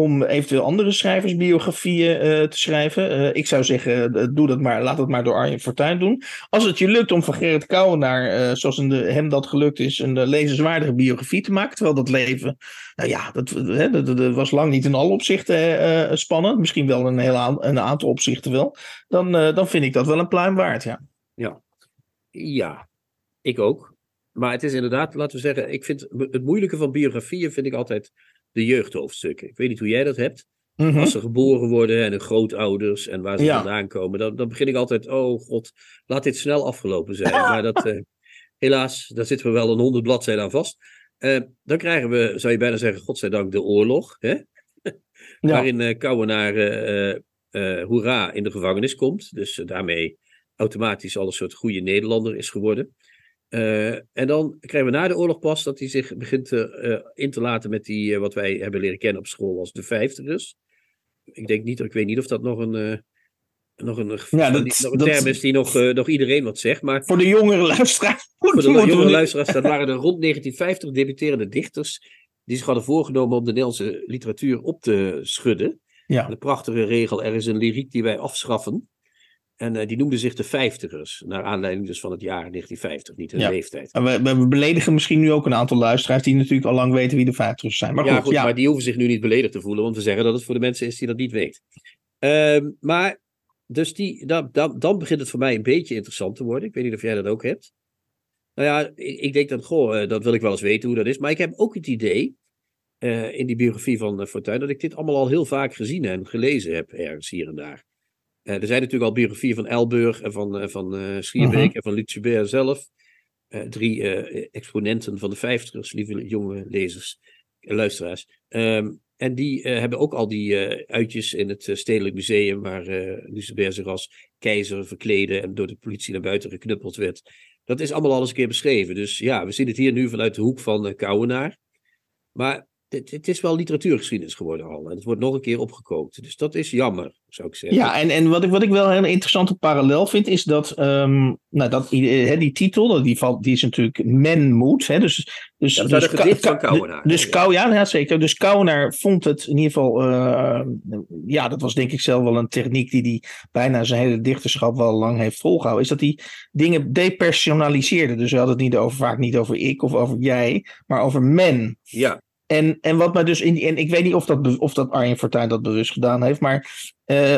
om eventueel andere schrijversbiografieën uh, te schrijven. Uh, ik zou zeggen, uh, doe dat maar, laat dat maar door Arjen Fortuyn doen. Als het je lukt om van Gerrit Kouwenaar, zoals in hem dat gelukt is, een lezenswaardige biografie te maken, terwijl dat leven, nou ja, dat, dat, was lang niet in alle opzichten spannend, misschien wel een, heel een aantal opzichten wel, dan, dan vind ik dat wel een pluim waard, ja. Ja, ja ik ook. Maar het is inderdaad, laten we zeggen, ik vind het moeilijke van biografieën vind ik altijd de jeugdhoofdstukken. Ik weet niet hoe jij dat hebt. Mm -hmm. Als ze geboren worden en hun grootouders en waar ze ja. vandaan komen, dan, dan begin ik altijd, oh god, laat dit snel afgelopen zijn. maar dat, uh, helaas, daar zitten we wel een honderd bladzijden aan vast. Uh, dan krijgen we, zou je bijna zeggen, godzijdank, de oorlog. Hè? Waarin uh, Kouwenaar hoera in de gevangenis komt. Dus daarmee automatisch al een soort goede Nederlander is geworden. Uh, en dan krijgen we na de oorlog pas dat hij zich begint uh, in te laten met die, uh, wat wij hebben leren kennen op school als de vijftigers. Ik denk niet, ik weet niet of dat nog een, nog een, ja, dat, nog een dat, term is die nog, nog iedereen wat zegt. Maar voor de jongere luisteraars. Voor de jongere luisteraars, dat waren er rond 1950 debuterende dichters die zich hadden voorgenomen om de Nederlandse literatuur op te schudden. Ja. De prachtige regel, er is een lyriek die wij afschaffen. En uh, die noemden zich de vijftigers, naar aanleiding dus van het jaar 1950, niet hun ja. leeftijd. En we, we, beledigen misschien nu ook een aantal luisteraars die natuurlijk al lang weten wie de vijftigers zijn. Maar ja, goed ja. maar die hoeven zich nu niet beledigd te voelen, want we zeggen dat het voor de mensen is die dat niet weten. Uh, maar, dus die, dan, dan, dan begint het voor mij een beetje interessant te worden. Ik weet niet of jij dat ook hebt. Nou ja, ik, ik denk dat, goh, uh, dat wil ik wel eens weten hoe dat is. Maar ik heb ook het idee, uh, in die biografie van Fortuyn, dat ik dit allemaal al heel vaak gezien en gelezen heb, ergens hier en daar. Uh, er zijn natuurlijk al biografieën van Elburg en van, uh, van uh, Schierbeek uh -huh. en van Luc Joubert zelf. drie exponenten van de vijftigers, lieve jonge lezers luisteraars. Um, en die hebben ook al die uitjes in het Stedelijk Museum, waar Luc Joubert zich als keizer verkleden en door de politie naar buiten geknuppeld werd. Dat is allemaal al eens een keer beschreven. Dus ja, we zien het hier nu vanuit de hoek van Kouwenaar. Maar het, het, is wel literatuurgeschiedenis geworden al. En het wordt nog een keer opgekookt. Dus dat is jammer, zou ik zeggen. Ja, en, en wat, ik, wat ik wel een interessante parallel vind, is dat, um, nou, dat he, die titel, die, valt, die is natuurlijk Men Moet. Hè, dus, dus, ja, dus, gedicht van Kouwenaar. Dus, Kou, ja, ja, zeker. Dus Kouwenaar vond het in ieder geval, uh, ja, dat was denk ik zelf wel een techniek die hij bijna zijn hele dichterschap wel lang heeft volgehouden. Is dat hij dingen depersonaliseerde. Dus we hadden het niet over, vaak niet over ik of over jij, maar over men. Ja. En, en wat mij dus in en ik weet niet of dat, of dat Arjen Fortuyn dat bewust gedaan heeft, maar uh,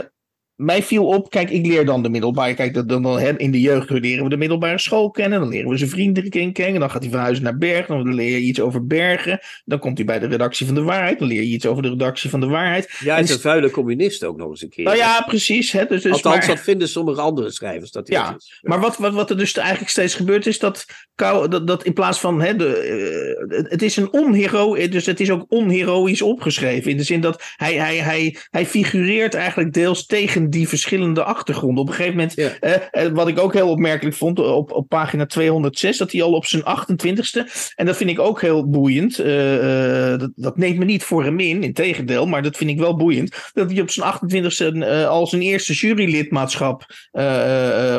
mij viel op, kijk, ik leer dan de middelbare, kijk, dan, dan, in de jeugd leren we de middelbare school kennen, dan leren we zijn vrienden kennen, dan gaat hij verhuizen naar Bergen, dan leer je iets over Bergen, dan komt hij bij de redactie van de waarheid, dan leer je iets over de redactie van de waarheid. Ja, hij is een vuile communist ook nog eens een keer. Nou ja, precies. Hè, dus, dus, Althans, maar, dat vinden sommige andere schrijvers. Dat ja, maar wat, wat, wat er dus eigenlijk steeds gebeurt is dat, dat, dat in plaats van, hè, de, uh, het is een onhero, dus het is ook onheroïs opgeschreven, in de zin dat hij, hij, hij, hij figureert eigenlijk deels tegen die verschillende achtergrond. Op een gegeven moment, ja. uh, wat ik ook heel opmerkelijk vond, op, op pagina 206, dat hij al op zijn 28ste, en dat vind ik ook heel boeiend, uh, dat, dat, neemt me niet voor hem in, in tegendeel, maar dat vind ik wel boeiend, dat hij op zijn 28ste uh, al zijn eerste jurylidmaatschap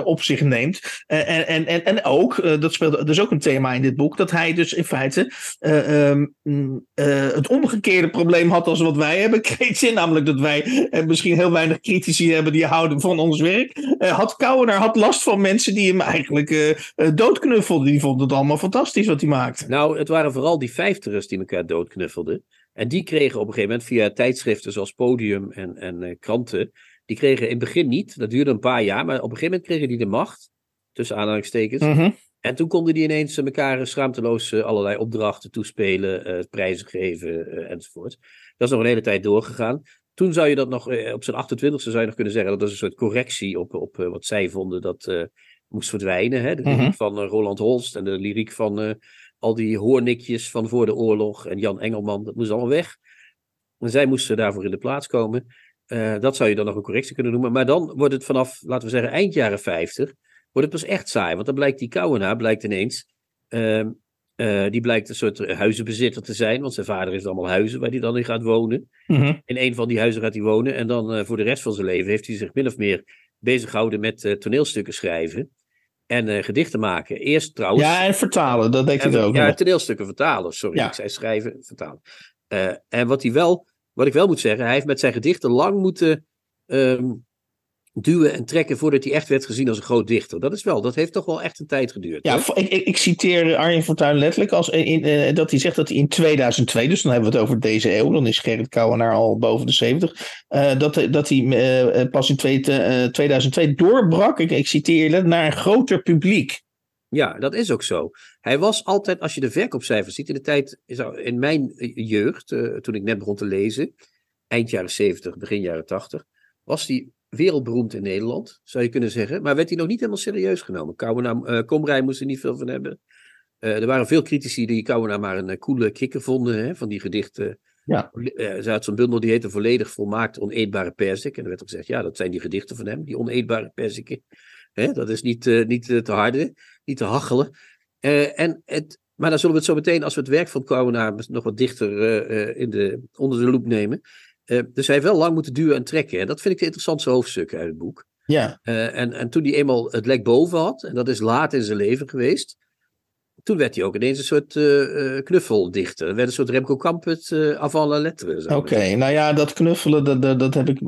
op zich neemt. en, en, en, en ook, dat speelt dat is ook een thema in dit boek, dat hij dus in feite um, het omgekeerde probleem had als wat wij hebben, Kreetje, namelijk dat wij misschien heel weinig critici hebben die houden van ons werk. Uh, had Kouwenaar had last van mensen die hem eigenlijk uh, doodknuffelden. Die vonden het allemaal fantastisch wat hij maakte. Nou, het waren vooral die vijftigers die elkaar doodknuffelden. En die kregen op een gegeven moment via tijdschriften zoals Podium en, en kranten. Die kregen in het begin niet, dat duurde een paar jaar, maar op een gegeven moment kregen die de macht. Tussen aanhalingstekens. Mm -hmm. En toen konden die ineens elkaar schaamteloos allerlei opdrachten toespelen, prijzen geven enzovoort. Dat is nog een hele tijd doorgegaan. Toen zou je dat nog, op zijn 28e zou je nog kunnen zeggen, dat is een soort correctie op, op wat zij vonden dat uh, moest verdwijnen. Hè? De lyriek Mhm. van uh, Roland Holst en de lyriek van uh, al die hoornikjes van voor de oorlog en Jan Engelman, dat moest allemaal weg. En zij moesten daarvoor in de plaats komen. dat zou je dan nog een correctie kunnen noemen. Maar dan wordt het vanaf, laten we zeggen, eind jaren 50, wordt het pas echt saai. Want dan blijkt die Kouwenaar, blijkt ineens, uh, die blijkt een soort huizenbezitter te zijn. Want zijn vader heeft allemaal huizen waar hij dan in gaat wonen. Mm -hmm. In een van die huizen gaat hij wonen. En dan uh, voor de rest van zijn leven heeft hij zich min of meer bezig gehouden met uh, toneelstukken schrijven. En gedichten maken. Eerst trouwens. Ja, en vertalen, dat deed hij ook. Ja, nog. toneelstukken vertalen. Sorry, ja. ik zei schrijven, vertalen. en wat hij wel, wat ik wel moet zeggen, hij heeft met zijn gedichten lang moeten um, duwen en trekken voordat hij echt werd gezien als een groot dichter. Dat is wel, dat heeft toch wel echt een tijd geduurd. Ja, ik, ik, ik, citeer Arjen Fortuyn letterlijk als in, uh, dat hij zegt dat hij in 2002, dus dan hebben we het over deze eeuw, dan is Gerrit Kouwenaar al boven de 70, uh, dat, dat hij uh, pas in twee, 2002 doorbrak, ik, ik citeer letterlijk, naar een groter publiek. Ja, dat is ook zo. Hij was altijd, als je de verkoopcijfers ziet, in de tijd, in mijn jeugd, toen ik net begon te lezen, eind jaren 70, begin jaren 80, was hij wereldberoemd in Nederland, zou je kunnen zeggen. Maar werd hij nog niet helemaal serieus genomen. Kouwenaar, uh, Komrij moest er niet veel van hebben. Uh, er waren veel critici die Kouwenaar maar een coole kikker vonden, hè, van die gedichten. Ja. ze had zo'n bundel die heette Volledig Volmaakt Oneetbare Persik. En er werd ook gezegd, ja, dat zijn die gedichten van hem, die oneetbare perziken. Dat is niet, niet te harde, niet te hachelen. en het, maar dan zullen we het zo meteen, als we het werk van Kouwenaar nog wat dichter in de, onder de loep nemen... Uh, dus hij heeft wel lang moeten duwen en trekken. En dat vind ik de interessantste hoofdstukken uit het boek. Ja. Uh, en, en toen hij eenmaal het lek boven had, en dat is laat in zijn leven geweest, toen werd hij ook ineens een soort uh, knuffeldichter. Er werd een soort Remco Kampert uh, avant la lettre. Oké, okay, nou ja, dat knuffelen, dat, dat, dat heb ik, uh,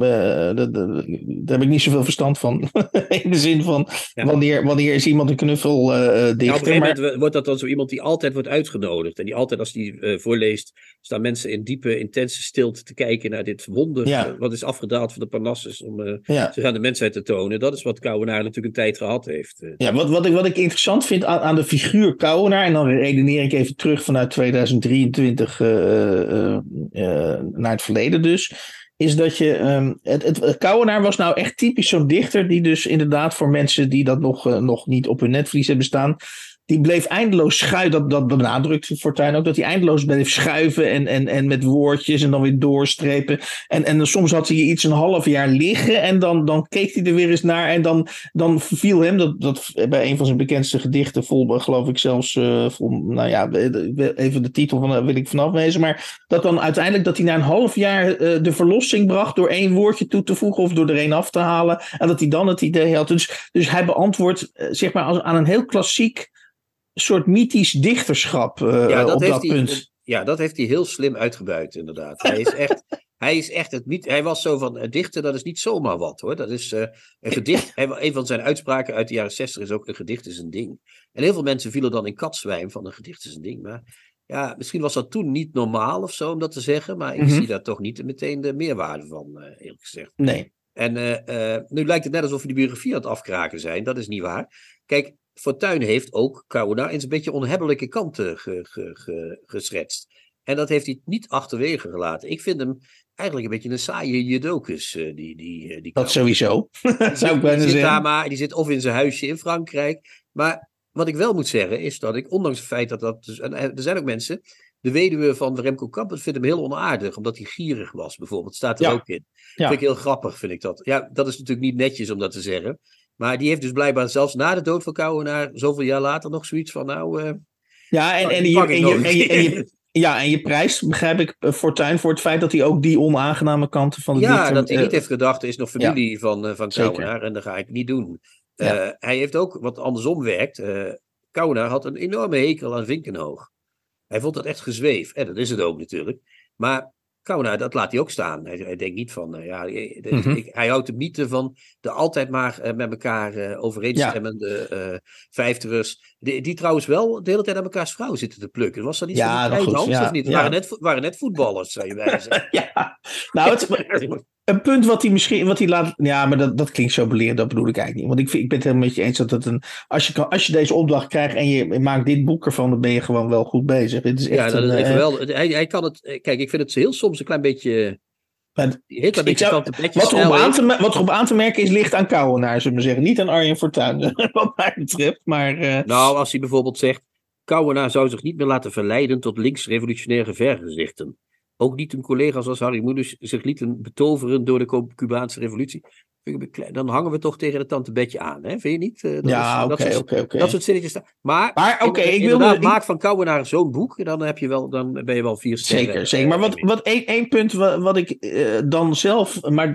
dat, daar heb ik niet zoveel verstand van. In de zin van, ja. wanneer, wanneer is iemand een knuffeldichter? Ja, op een maar... moment wordt dat dan zo iemand die altijd wordt uitgenodigd. En die altijd, als die voorleest, staan mensen in diepe, intense stilte te kijken naar dit wonder. Ja. wat is afgedaald van de Parnassus om ja. zich aan de mensheid te tonen. Dat is wat Kouwenaar natuurlijk een tijd gehad heeft. Ja, wat, wat, ik, wat ik interessant vind aan, aan de figuur Kouwenaar en dan redeneer ik even terug vanuit 2023 uh, uh, uh, naar het verleden dus. Is dat je. Um, het, het, het Kouwenaar was nou echt typisch zo'n dichter. die dus inderdaad voor mensen die dat nog, nog niet op hun netvlies hebben staan. Die bleef eindeloos schuiven. Dat, dat benadrukt Fortuyn ook, dat hij eindeloos bleef schuiven en, en, en met woordjes en dan weer doorstrepen. En, en soms had hij iets een half jaar liggen en dan, dan keek hij er weer eens naar en dan, dan viel hem, dat, dat bij een van zijn bekendste gedichten, vol, geloof ik zelfs, uh, vol, nou ja, even de titel van wil ik vanaf wezen, maar dat dan uiteindelijk dat hij na een half jaar uh, de verlossing bracht door één woordje toe te voegen of door er één af te halen en dat hij dan het idee had. Dus, dus hij beantwoordt zeg maar aan een heel klassiek soort mythisch dichterschap uh, ja, dat op dat hij, punt. Ja, dat heeft hij heel slim uitgebuit, inderdaad. Hij is echt, hij is echt het niet. Hij was zo van uh, dichten, dat is niet zomaar wat hoor. Dat is uh, een gedicht. Hij, een van zijn uitspraken uit de jaren 60 is ook: een gedicht is een ding. En heel veel mensen vielen dan in katzwijm van een gedicht is een ding. Maar ja, misschien was dat toen niet normaal of zo om dat te zeggen. Maar ik mm -hmm. zie daar toch niet meteen de meerwaarde van, eerlijk gezegd. Nee. En nu lijkt het net alsof we die biografie aan het afkraken zijn. Dat is niet waar. Kijk, Fortuyn heeft ook Kauna in zijn beetje onhebbelijke kanten ge, ge, ge, geschetst. En dat heeft hij niet achterwege gelaten. Ik vind hem eigenlijk een beetje een saaie judokus. Uh, die, die, die dat sowieso, zou ik bijna die zit zeggen. Daar maar, die zit of in zijn huisje in Frankrijk. Maar wat ik wel moet zeggen is dat ik, ondanks het feit dat dat... Dus, en er zijn ook mensen... De weduwe van Remco Kampert vindt hem heel onaardig, omdat hij gierig was, bijvoorbeeld. Staat er Ja. ook in. Ja. Vind ik heel grappig, vind ik dat. Ja, dat is natuurlijk niet netjes om dat te zeggen. Maar die heeft dus blijkbaar zelfs na de dood van Kouwenaar, zoveel jaar later, nog zoiets van, nou... eh, Ja, en, Oh, en, die en, je, en, je, en je- keer. ja, en je prijs, begrijp ik, eh, Fortuyn voor het feit dat hij ook die onaangename kanten van de Ja, dichter, dat hij eh, niet heeft gedacht, er is nog familie van, eh van. Kouwenaar en dat ga ik niet doen. Ja. Eh, hij heeft ook wat andersom werkt. eh Kouwenaar had een enorme hekel aan Vinkenhoog. Hij vond dat echt gezweef. En dat is het ook natuurlijk. Maar Kouwenaar, dat laat hij ook staan. Hij, hij denkt niet van, eh, ja, eh, de- Mhm. ik- hij houdt hem niet eh, van de altijd maar eh, met elkaar overeenstemmende eh vijftigers. Die, die trouwens wel de hele tijd aan elkaars vrouw zitten te plukken. Was dat niet Ja, zo dat goed, ja, of niet? Ja. waren net, waren net voetballers, zou je wijzen. Ja, nou, het, een punt wat hij misschien, wat hij laat, ja, maar dat, dat klinkt zo belerend, dat bedoel ik eigenlijk niet. Want ik, vind, ik ben het helemaal met je eens dat het een, als je, kan, als je deze opdracht krijgt en je maakt dit boek ervan, dan ben je gewoon wel goed bezig. Het is echt Ja, dat is echt geweldig. Hij, hij kan het. eh, Kijk, ik vind het heel soms een klein beetje. Maar ik zou- wat, erop snel aan te, wat erop aan te merken is licht aan Kouwenaar, zullen we zeggen. Niet aan Arjen Fortuyn, wat mij betreft. Maar eh, Nou, als hij bijvoorbeeld zegt. Kouwenaar zou zich niet meer laten verleiden tot links-revolutionaire vergezichten. Ook niet hun collega's als Harry Moeders zich lieten betoveren door de Cu- Cubaanse revolutie. Dan hangen we toch tegen het tantebedje aan, hè? Vind je niet? Eh, dat ja, is- dat oké, oké. Dat soort zinnetjes. Maar, Maar oké, ik wilde... maak van Kouwenaar zo'n boek. Dan, heb je wel, dan ben je wel vier sterren. Zeker, zeker. Maar wat, eh, wat één, één punt wat, wat ik eh, dan zelf. Maar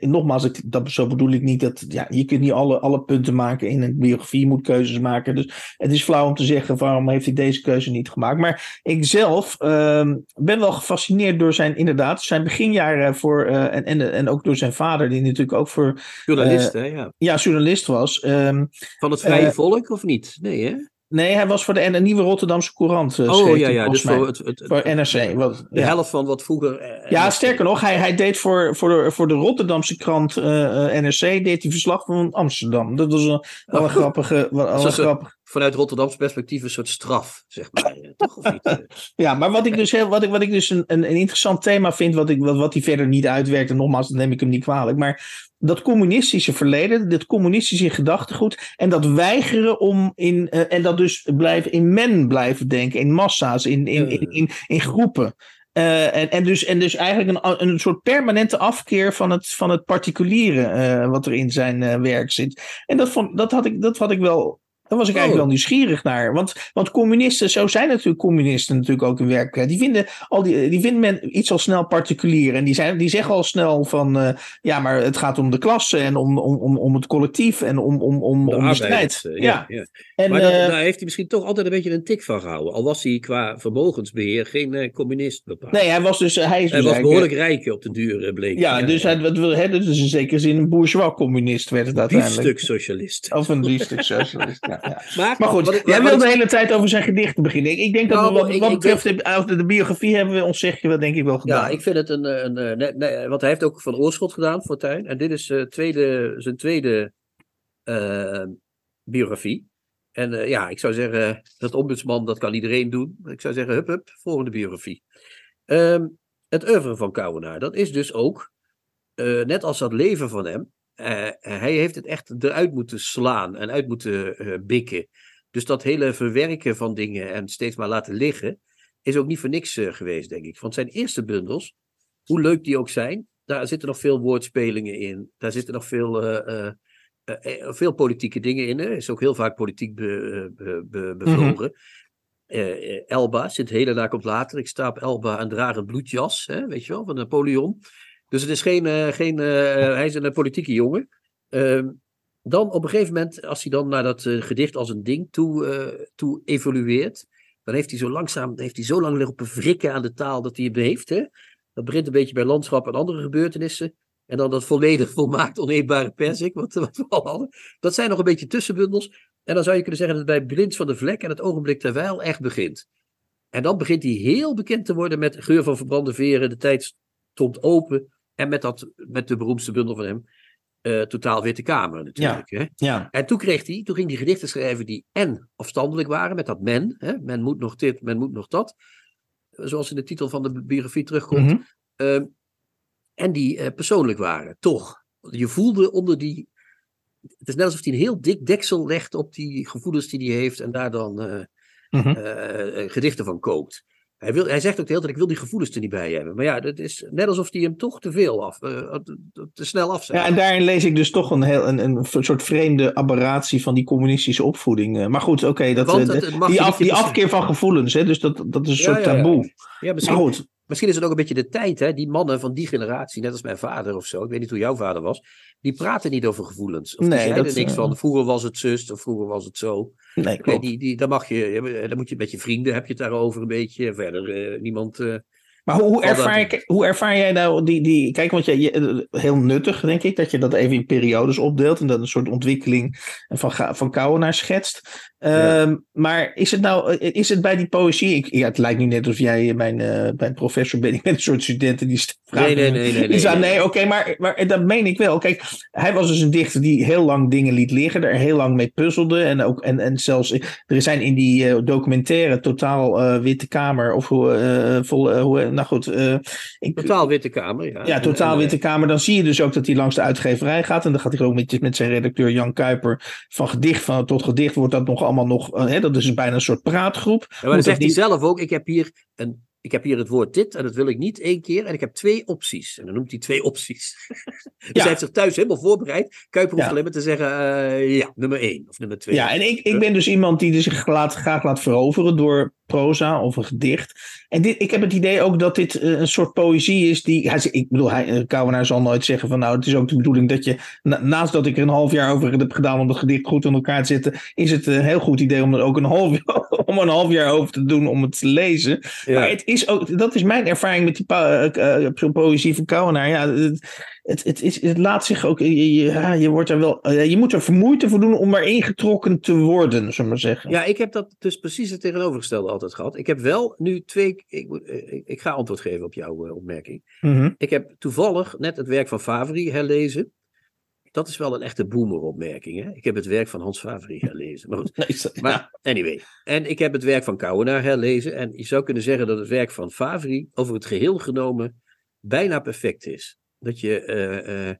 nogmaals, ik, dat, zo bedoel ik niet dat. Ja, je kunt niet alle, alle punten maken in een biografie, je moet keuzes maken. Dus het is flauw om te zeggen waarom heeft hij deze keuze niet gemaakt. Maar ik zelf ehm, ben wel gefascineerd door zijn, inderdaad, zijn beginjaren voor. eh, en, en, en ook door zijn vader, die natuurlijk ook voor. Journalist, hè? Ja. Ja, journalist was. Ehm, Van het Vrije Eh, Volk of niet? Nee, hè? nee, hij was voor de, nieuwe Rotterdamse Courant. eh, Oh ja, ja. Dus mij. voor, het, het, voor NRC. Wat, de ja. helft van wat vroeger. eh, Ja, sterker nog, hij, hij deed voor, voor, de, voor de Rotterdamse krant eh, eh, NRC deed hij verslag van Amsterdam. Dat was een, wel een Oh. grappige. Wel, grappig. Vanuit Rotterdams perspectief een soort straf, zeg maar. eh, Toch of niet? Ja, maar wat ik dus, heel, wat ik, wat ik dus een, een, een interessant thema vind, wat, ik, wat, wat hij verder niet uitwerkt, en nogmaals, dat neem ik hem niet kwalijk, maar dat communistische verleden, dat communistische gedachtegoed, en dat weigeren om in, eh, en dat dus blijven in men blijven denken, in massa's, in, in, in, in, in groepen. Eh, en, en, dus, en dus eigenlijk een, een soort permanente afkeer van het, van het particuliere eh, wat er in zijn eh, werk zit. En dat, vond, dat, had ik, dat had ik wel. Daar was ik eigenlijk Oh. wel nieuwsgierig naar. Want, want communisten, zo zijn natuurlijk communisten natuurlijk ook in werkelijkheid. Die vinden, al die, die vinden men iets al snel particulier. En die, zijn, die zeggen al snel van eh, ja, maar het gaat om de klasse en om, om, om, om het collectief en om, om, om, de om de strijd. eh, ja. ja. ja. En, Maar dat, eh, daar heeft hij misschien toch altijd een beetje een tik van gehouden. Al was hij qua vermogensbeheer geen communist bepaald. nee, hij was dus. Hij, is hij dus was behoorlijk rijk op de duur, eh, bleek. Ja, dus hij wat wil hè, dus in zekere zin een bourgeois communist werd het uiteindelijk. Biefstuk socialist. Of een biefstuk socialist. Ja. Maar, Maar goed, ik- jij wat wil ik- de hele tijd over zijn gedichten beginnen. Ik, ik denk dat Nou, we, wat, ik- wat ik betreft de, biografie hebben we ons zegje wel denk ik wel gedaan. Ja, ik vind het een. eh, een, eh, nee, nee, want hij heeft ook van Oorschot gedaan, Fortuyn. En dit is eh, tweede, zijn tweede biografie. En ja, ik zou zeggen, dat ombudsman, dat kan iedereen doen. Ik zou zeggen, hup, hup, volgende biografie. Ehm, het oeuvre van Kouwenaar, dat is dus ook, net als dat leven van hem, hij heeft het echt eruit moeten slaan en uit moeten eh, bikken. Dus dat hele verwerken van dingen en steeds maar laten liggen, is ook niet voor niks uh, geweest, denk ik. Want zijn eerste bundels, hoe leuk die ook zijn, daar zitten nog veel woordspelingen in. Daar zitten nog veel, uh, uh, veel politieke dingen in. Er is ook heel vaak politiek be, be, be, bevlogen. Mm-hmm. Elba, Sint Helena komt later. Ik sta op Elba en draag een bloedjas, hè, weet je wel, van Napoleon. Dus het is geen, geen hij is een politieke jongen. Ehm, dan op een gegeven moment, als hij dan naar dat gedicht als een ding toe, toe evolueert, dan heeft hij zo langzaam, heeft hij zo lang lopen wrikken aan de taal dat hij hem heeft. Hè? Dat begint een beetje bij landschap en andere gebeurtenissen. En dan dat volledig volmaakt oneetbare persik, wat, wat we al hadden. Dat zijn nog een beetje tussenbundels. En dan zou je kunnen zeggen dat het bij Blind van de Vlek en het ogenblik terwijl echt begint. En dan begint hij heel bekend te worden met Geur van verbrande veren. De tijd stond open. En met, dat, met de beroemdste bundel van hem, uh, Totaal Witte Kamer natuurlijk. Ja, hè? ja. En toen kreeg hij, toen ging hij gedichten schrijven die en afstandelijk waren, met dat men. Hè? Men moet nog dit, men moet nog dat. Zoals in de titel van de biografie terugkomt. Mhm. Uh, en die uh, persoonlijk waren, toch. Je voelde onder die. Het is net alsof hij een heel dik deksel legt op die gevoelens die hij heeft en daar dan uh, Mhm. gedichten van kookt. Hij, wil, hij zegt ook de hele tijd: Ik wil die gevoelens er niet bij hebben. Maar ja, dat is net alsof hij hem toch te veel af, uh, te snel afzet. Ja, en daarin lees ik dus toch een, heel, een, een soort vreemde aberratie van die communistische opvoeding. Maar goed, oké, okay, dat, mag die, af, die afkeer van gevoelens, hè, dus dat, dat is een Ja, soort ja, ja. taboe. Ja, misschien, Maar goed, misschien is het ook een beetje de tijd, hè? Die mannen van die generatie, net als mijn vader of zo, ik weet niet hoe jouw vader was, die praten niet over gevoelens. Of die Nee, zeiden dat, niks eh, van, vroeger was het zus of vroeger was het zo. nee, klopt. die, die, dan, mag je, dan moet je met je vrienden, heb je het daarover een beetje. Verder eh, niemand. eh, Maar hoe, hoe, Al dat- ervaar, je- hoe ervaar jij nou die, die kijk, want je, heel nuttig denk ik, dat je dat even in periodes opdeelt en dat een soort ontwikkeling van, van Kouwenaar schetst. Ja. Ehm, maar is het nou, is het bij die poëzie, ik, ja, het lijkt nu net alsof jij mijn, eh mijn professor bent, ik ben een soort studenten die st- Nee, nee, nee, nee, nee, nee. nee, oké, maar, maar dat meen ik wel. Kijk, hij was dus een dichter die heel lang dingen liet liggen, er heel lang mee puzzelde. En, ook, en, en zelfs, er zijn in die eh, documentaire Totaal eh, Witte Kamer, of hoe, eh, vol, eh, hoe, nou goed, eh, ik, totaal witte kamer. Ja, ja, Totaal en, Witte Kamer. Dan zie je dus ook dat hij langs de uitgeverij gaat. En dan gaat hij ook met, met zijn redacteur Jan Kuiper van gedicht van, tot gedicht wordt dat nog allemaal nog, eh, hè, dat is bijna een soort praatgroep. Ja, maar dan dat zegt hij zelf ook: ik heb, hier een, ik heb hier het woord dit en dat wil ik niet één keer. En ik heb twee opties. En dan noemt hij twee opties. dus Ja. hij heeft zich thuis helemaal voorbereid. Kuiper hoeft Ja. alleen maar te zeggen: eh, ja, nummer één of nummer twee. Ja, en ik, ik ben dus iemand die zich laat, graag laat veroveren door proza of een gedicht. En dit, ik heb het idee ook dat dit eh, een soort poëzie is die. Hij, ik bedoel, hij, eh, Kouwenaar zal nooit zeggen van nou, het is ook de bedoeling dat je. na- naast dat ik er een half jaar over heb gedaan om het gedicht goed in elkaar te zetten, is het een heel goed idee om er ook een half, om een half jaar over te doen om het te lezen. Ja. Maar het is ook, dat is mijn ervaring met die po- eh, poëzie van Kouwenaar. Ja, het, het, het, is, het laat zich ook. Je, je, je, wordt er wel, eh, je moet er vermoeid voor doen om erin getrokken te worden, zullen we maar zeggen. Ja, ik heb dat dus precies het tegenovergestelde altijd gehad. Ik heb wel nu twee. Ik, ik, ik ga antwoord geven op jouw opmerking. Mhm. Ik heb toevallig net het werk van Favri herlezen. Dat is wel een echte boomeropmerking. Hè? Ik heb het werk van Hans Favri herlezen. Maar goed, Nee, is dat- Maar anyway. En ik heb het werk van Kouwenaar herlezen. En je zou kunnen zeggen dat het werk van Favri over het geheel genomen bijna perfect is. Dat je, eh, eh,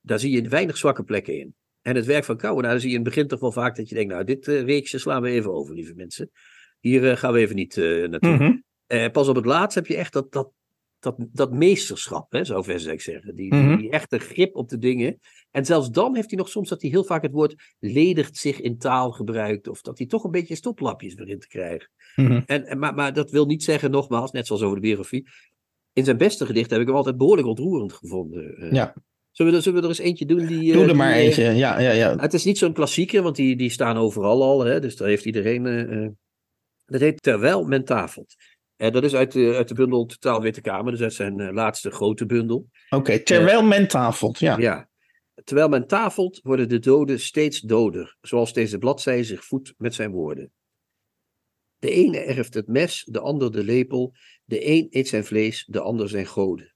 daar zie je weinig zwakke plekken in. En het werk van Kouwenaar, daar zie je in het begin toch wel vaak dat je denkt, nou, dit uh, weekje slaan we even over, lieve mensen. Hier gaan we even niet naartoe. Uh, pas op het laatst heb je echt dat, dat, dat, dat meesterschap, hè, zou ik zeggen. Die, Mhm. die, die echte grip op de dingen. En zelfs dan heeft hij nog soms dat hij heel vaak het woord ledigt zich in taal gebruikt. Of dat hij toch een beetje stoplapjes begint te krijgen. Mhm. En, en, maar, maar dat wil niet zeggen, nogmaals, net zoals over de biografie. In zijn beste gedicht heb ik hem altijd behoorlijk ontroerend gevonden. Uh, Ja. Zullen we, er, zullen we er eens eentje doen? Die, Doe er maar uh, eentje, ja, ja, ja. Het is niet zo'n klassieker, want die, die staan overal al. Hè, dus daar heeft iedereen... Uh, dat heet Terwijl men tafelt. En dat is uit de, uit de bundel Totaal Witte Kamer. Dus uit zijn uh, laatste grote bundel. Oké, okay, terwijl men tafelt, ja. Ja. Terwijl men tafelt, worden de doden steeds doder. Zoals deze bladzij zich voedt met zijn woorden. De ene erft het mes, de ander de lepel. De een eet zijn vlees, de ander zijn goden.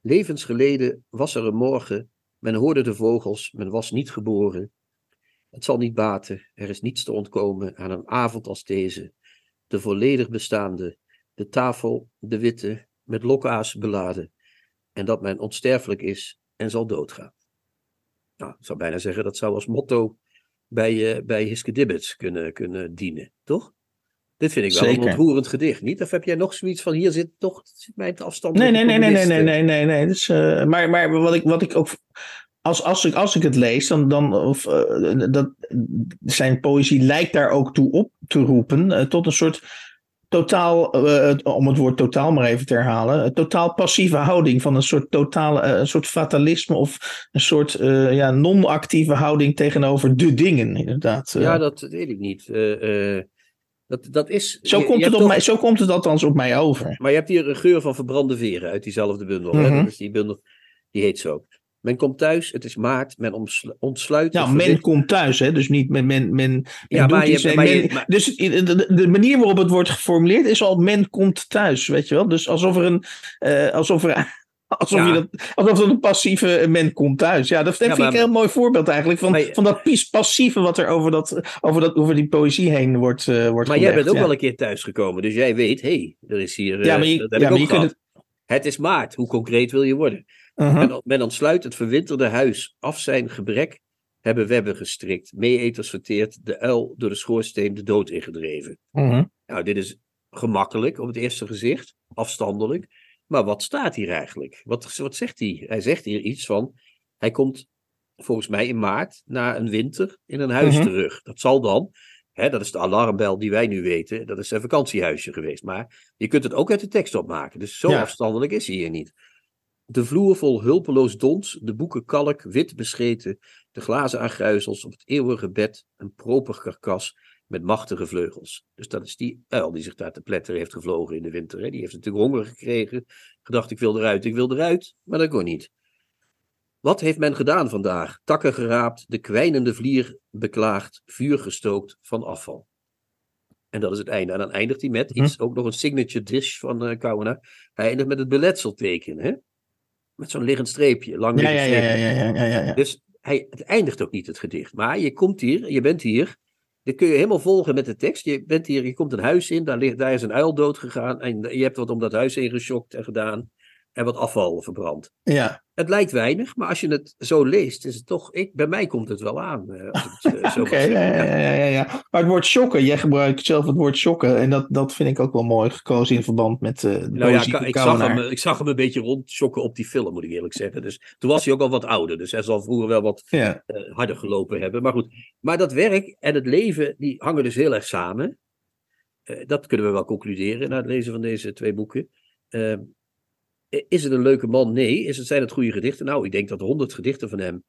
Levens geleden was er een morgen. Men hoorde de vogels, men was niet geboren. Het zal niet baten, er is niets te ontkomen aan een avond als deze. De volledig bestaande, de tafel, de witte, met lokaas beladen. En dat men onsterfelijk is en zal doodgaan. Nou, ik zou bijna zeggen dat zou als motto bij, uh, bij Hiske Dibbets kunnen, kunnen dienen, toch? Dit vind ik wel Zeker. een ontroerend gedicht, niet? Of heb jij nog zoiets van, hier zit toch zit mij afstand Nee, nee, nee, nee, nee, nee, nee, nee, nee. Dus, uh, maar, maar wat ik, wat ik ook. Als, als, ik, als ik het lees, dan, dan of, uh, dat, zijn poëzie lijkt daar ook toe op te roepen. Uh, tot een soort totaal, uh, om het woord totaal maar even te herhalen, een totaal passieve houding van een soort totale, uh, een soort fatalisme of een soort uh, ja, non-actieve houding tegenover de dingen, inderdaad. Ja, dat weet ik niet. dat, dat is, zo, komt het op toch... mij, zo komt het althans op mij over. Maar je hebt hier een geur van verbrande veren uit diezelfde bundel. Mm -hmm. hè? Dus die bundel, die heet zo. Men komt thuis, het is maart, men ontsluit. Nou, men komt thuis, hè? dus niet men. men, men, ja, maar je, maar men, je, maar... Dus de, de, manier waarop het wordt geformuleerd is al men komt thuis, weet je wel? Dus alsof er een. Uh, alsof er, Alsof, ja. je dat, alsof dat een passieve men komt thuis. Ja, dat, ja, vind maar, ik een heel mooi voorbeeld eigenlijk. Van, je, van dat passieve wat er over, dat, over, dat, over die poëzie heen wordt, uh, wordt Maar gelegd, jij bent ook ja. wel een keer thuisgekomen. Dus jij weet, hé, hey, er is hier... Ja, maar je, dat heb ja, ik maar ook je kunt het... Het is maart. Hoe concreet wil je worden? Uh-huh. Men, men ontsluit het verwinterde huis. Af zijn gebrek hebben webben gestrikt. Meeeters verteerd. De uil door de schoorsteen de dood ingedreven. Uh-huh. Nou, dit is gemakkelijk op het eerste gezicht. Afstandelijk. Maar wat staat hier eigenlijk? Wat, wat zegt hij? Hij zegt hier iets van. Hij komt volgens mij in maart na een winter in een huis Mhm. terug. Dat zal dan. Hè, dat is de alarmbel die wij nu weten. Dat is zijn vakantiehuisje geweest. Maar je kunt het ook uit de tekst opmaken. Dus zo Ja. afstandelijk is hij hier niet. De vloer vol hulpeloos dons, de boeken kalk, wit bescheten, de glazen aangruizels op het eeuwige bed, een proper karkas met machtige vleugels. Dus dat is die uil die zich daar te pletter heeft gevlogen in de winter. Hè. Die heeft natuurlijk honger gekregen, gedacht ik wil eruit, ik wil eruit, maar dat kon niet. Wat heeft men gedaan vandaag? Takken geraapt, de kwijnende vlier beklaagd, vuur gestookt van afval. En dat is het einde. En dan eindigt hij met Mhm. iets, ook nog een signature dish van eh Kouwenaar. Hij eindigt met het beletselteken, hè? Met zo'n liggend streepje, lang Ja, ja, liggend ja, streepje. ja, ja, ja, ja, ja. Dus hij, het eindigt ook niet, het gedicht. Maar je komt hier, je bent hier. Dit kun je helemaal volgen met de tekst. Je bent hier, je komt een huis in, daar, ligt, daar is een uil dood gegaan. En je hebt wat om dat huis heen geschokt en gedaan. En wat afval verbrand. ja. Het lijkt weinig, maar als je het zo leest, is het toch. Ik, bij mij komt het wel aan. eh, eh, Oké, ja, ja, ja, ja, ja. Maar het woord shocken, jij gebruikt zelf het woord shocken. En dat, dat vind ik ook wel mooi gekozen in verband met eh Nou ja, ik, zag hem, ik zag hem een beetje rondschokken op die film, moet ik eerlijk zeggen. Dus toen was hij ook al wat ouder. Dus hij zal vroeger wel wat Ja, harder gelopen hebben. Maar goed, maar dat werk en het leven, die hangen dus heel erg samen. Dat kunnen we wel concluderen na het lezen van deze twee boeken. Is het een leuke man? Nee. Is het, zijn het goede gedichten? Nou, ik denk dat honderd gedichten van hem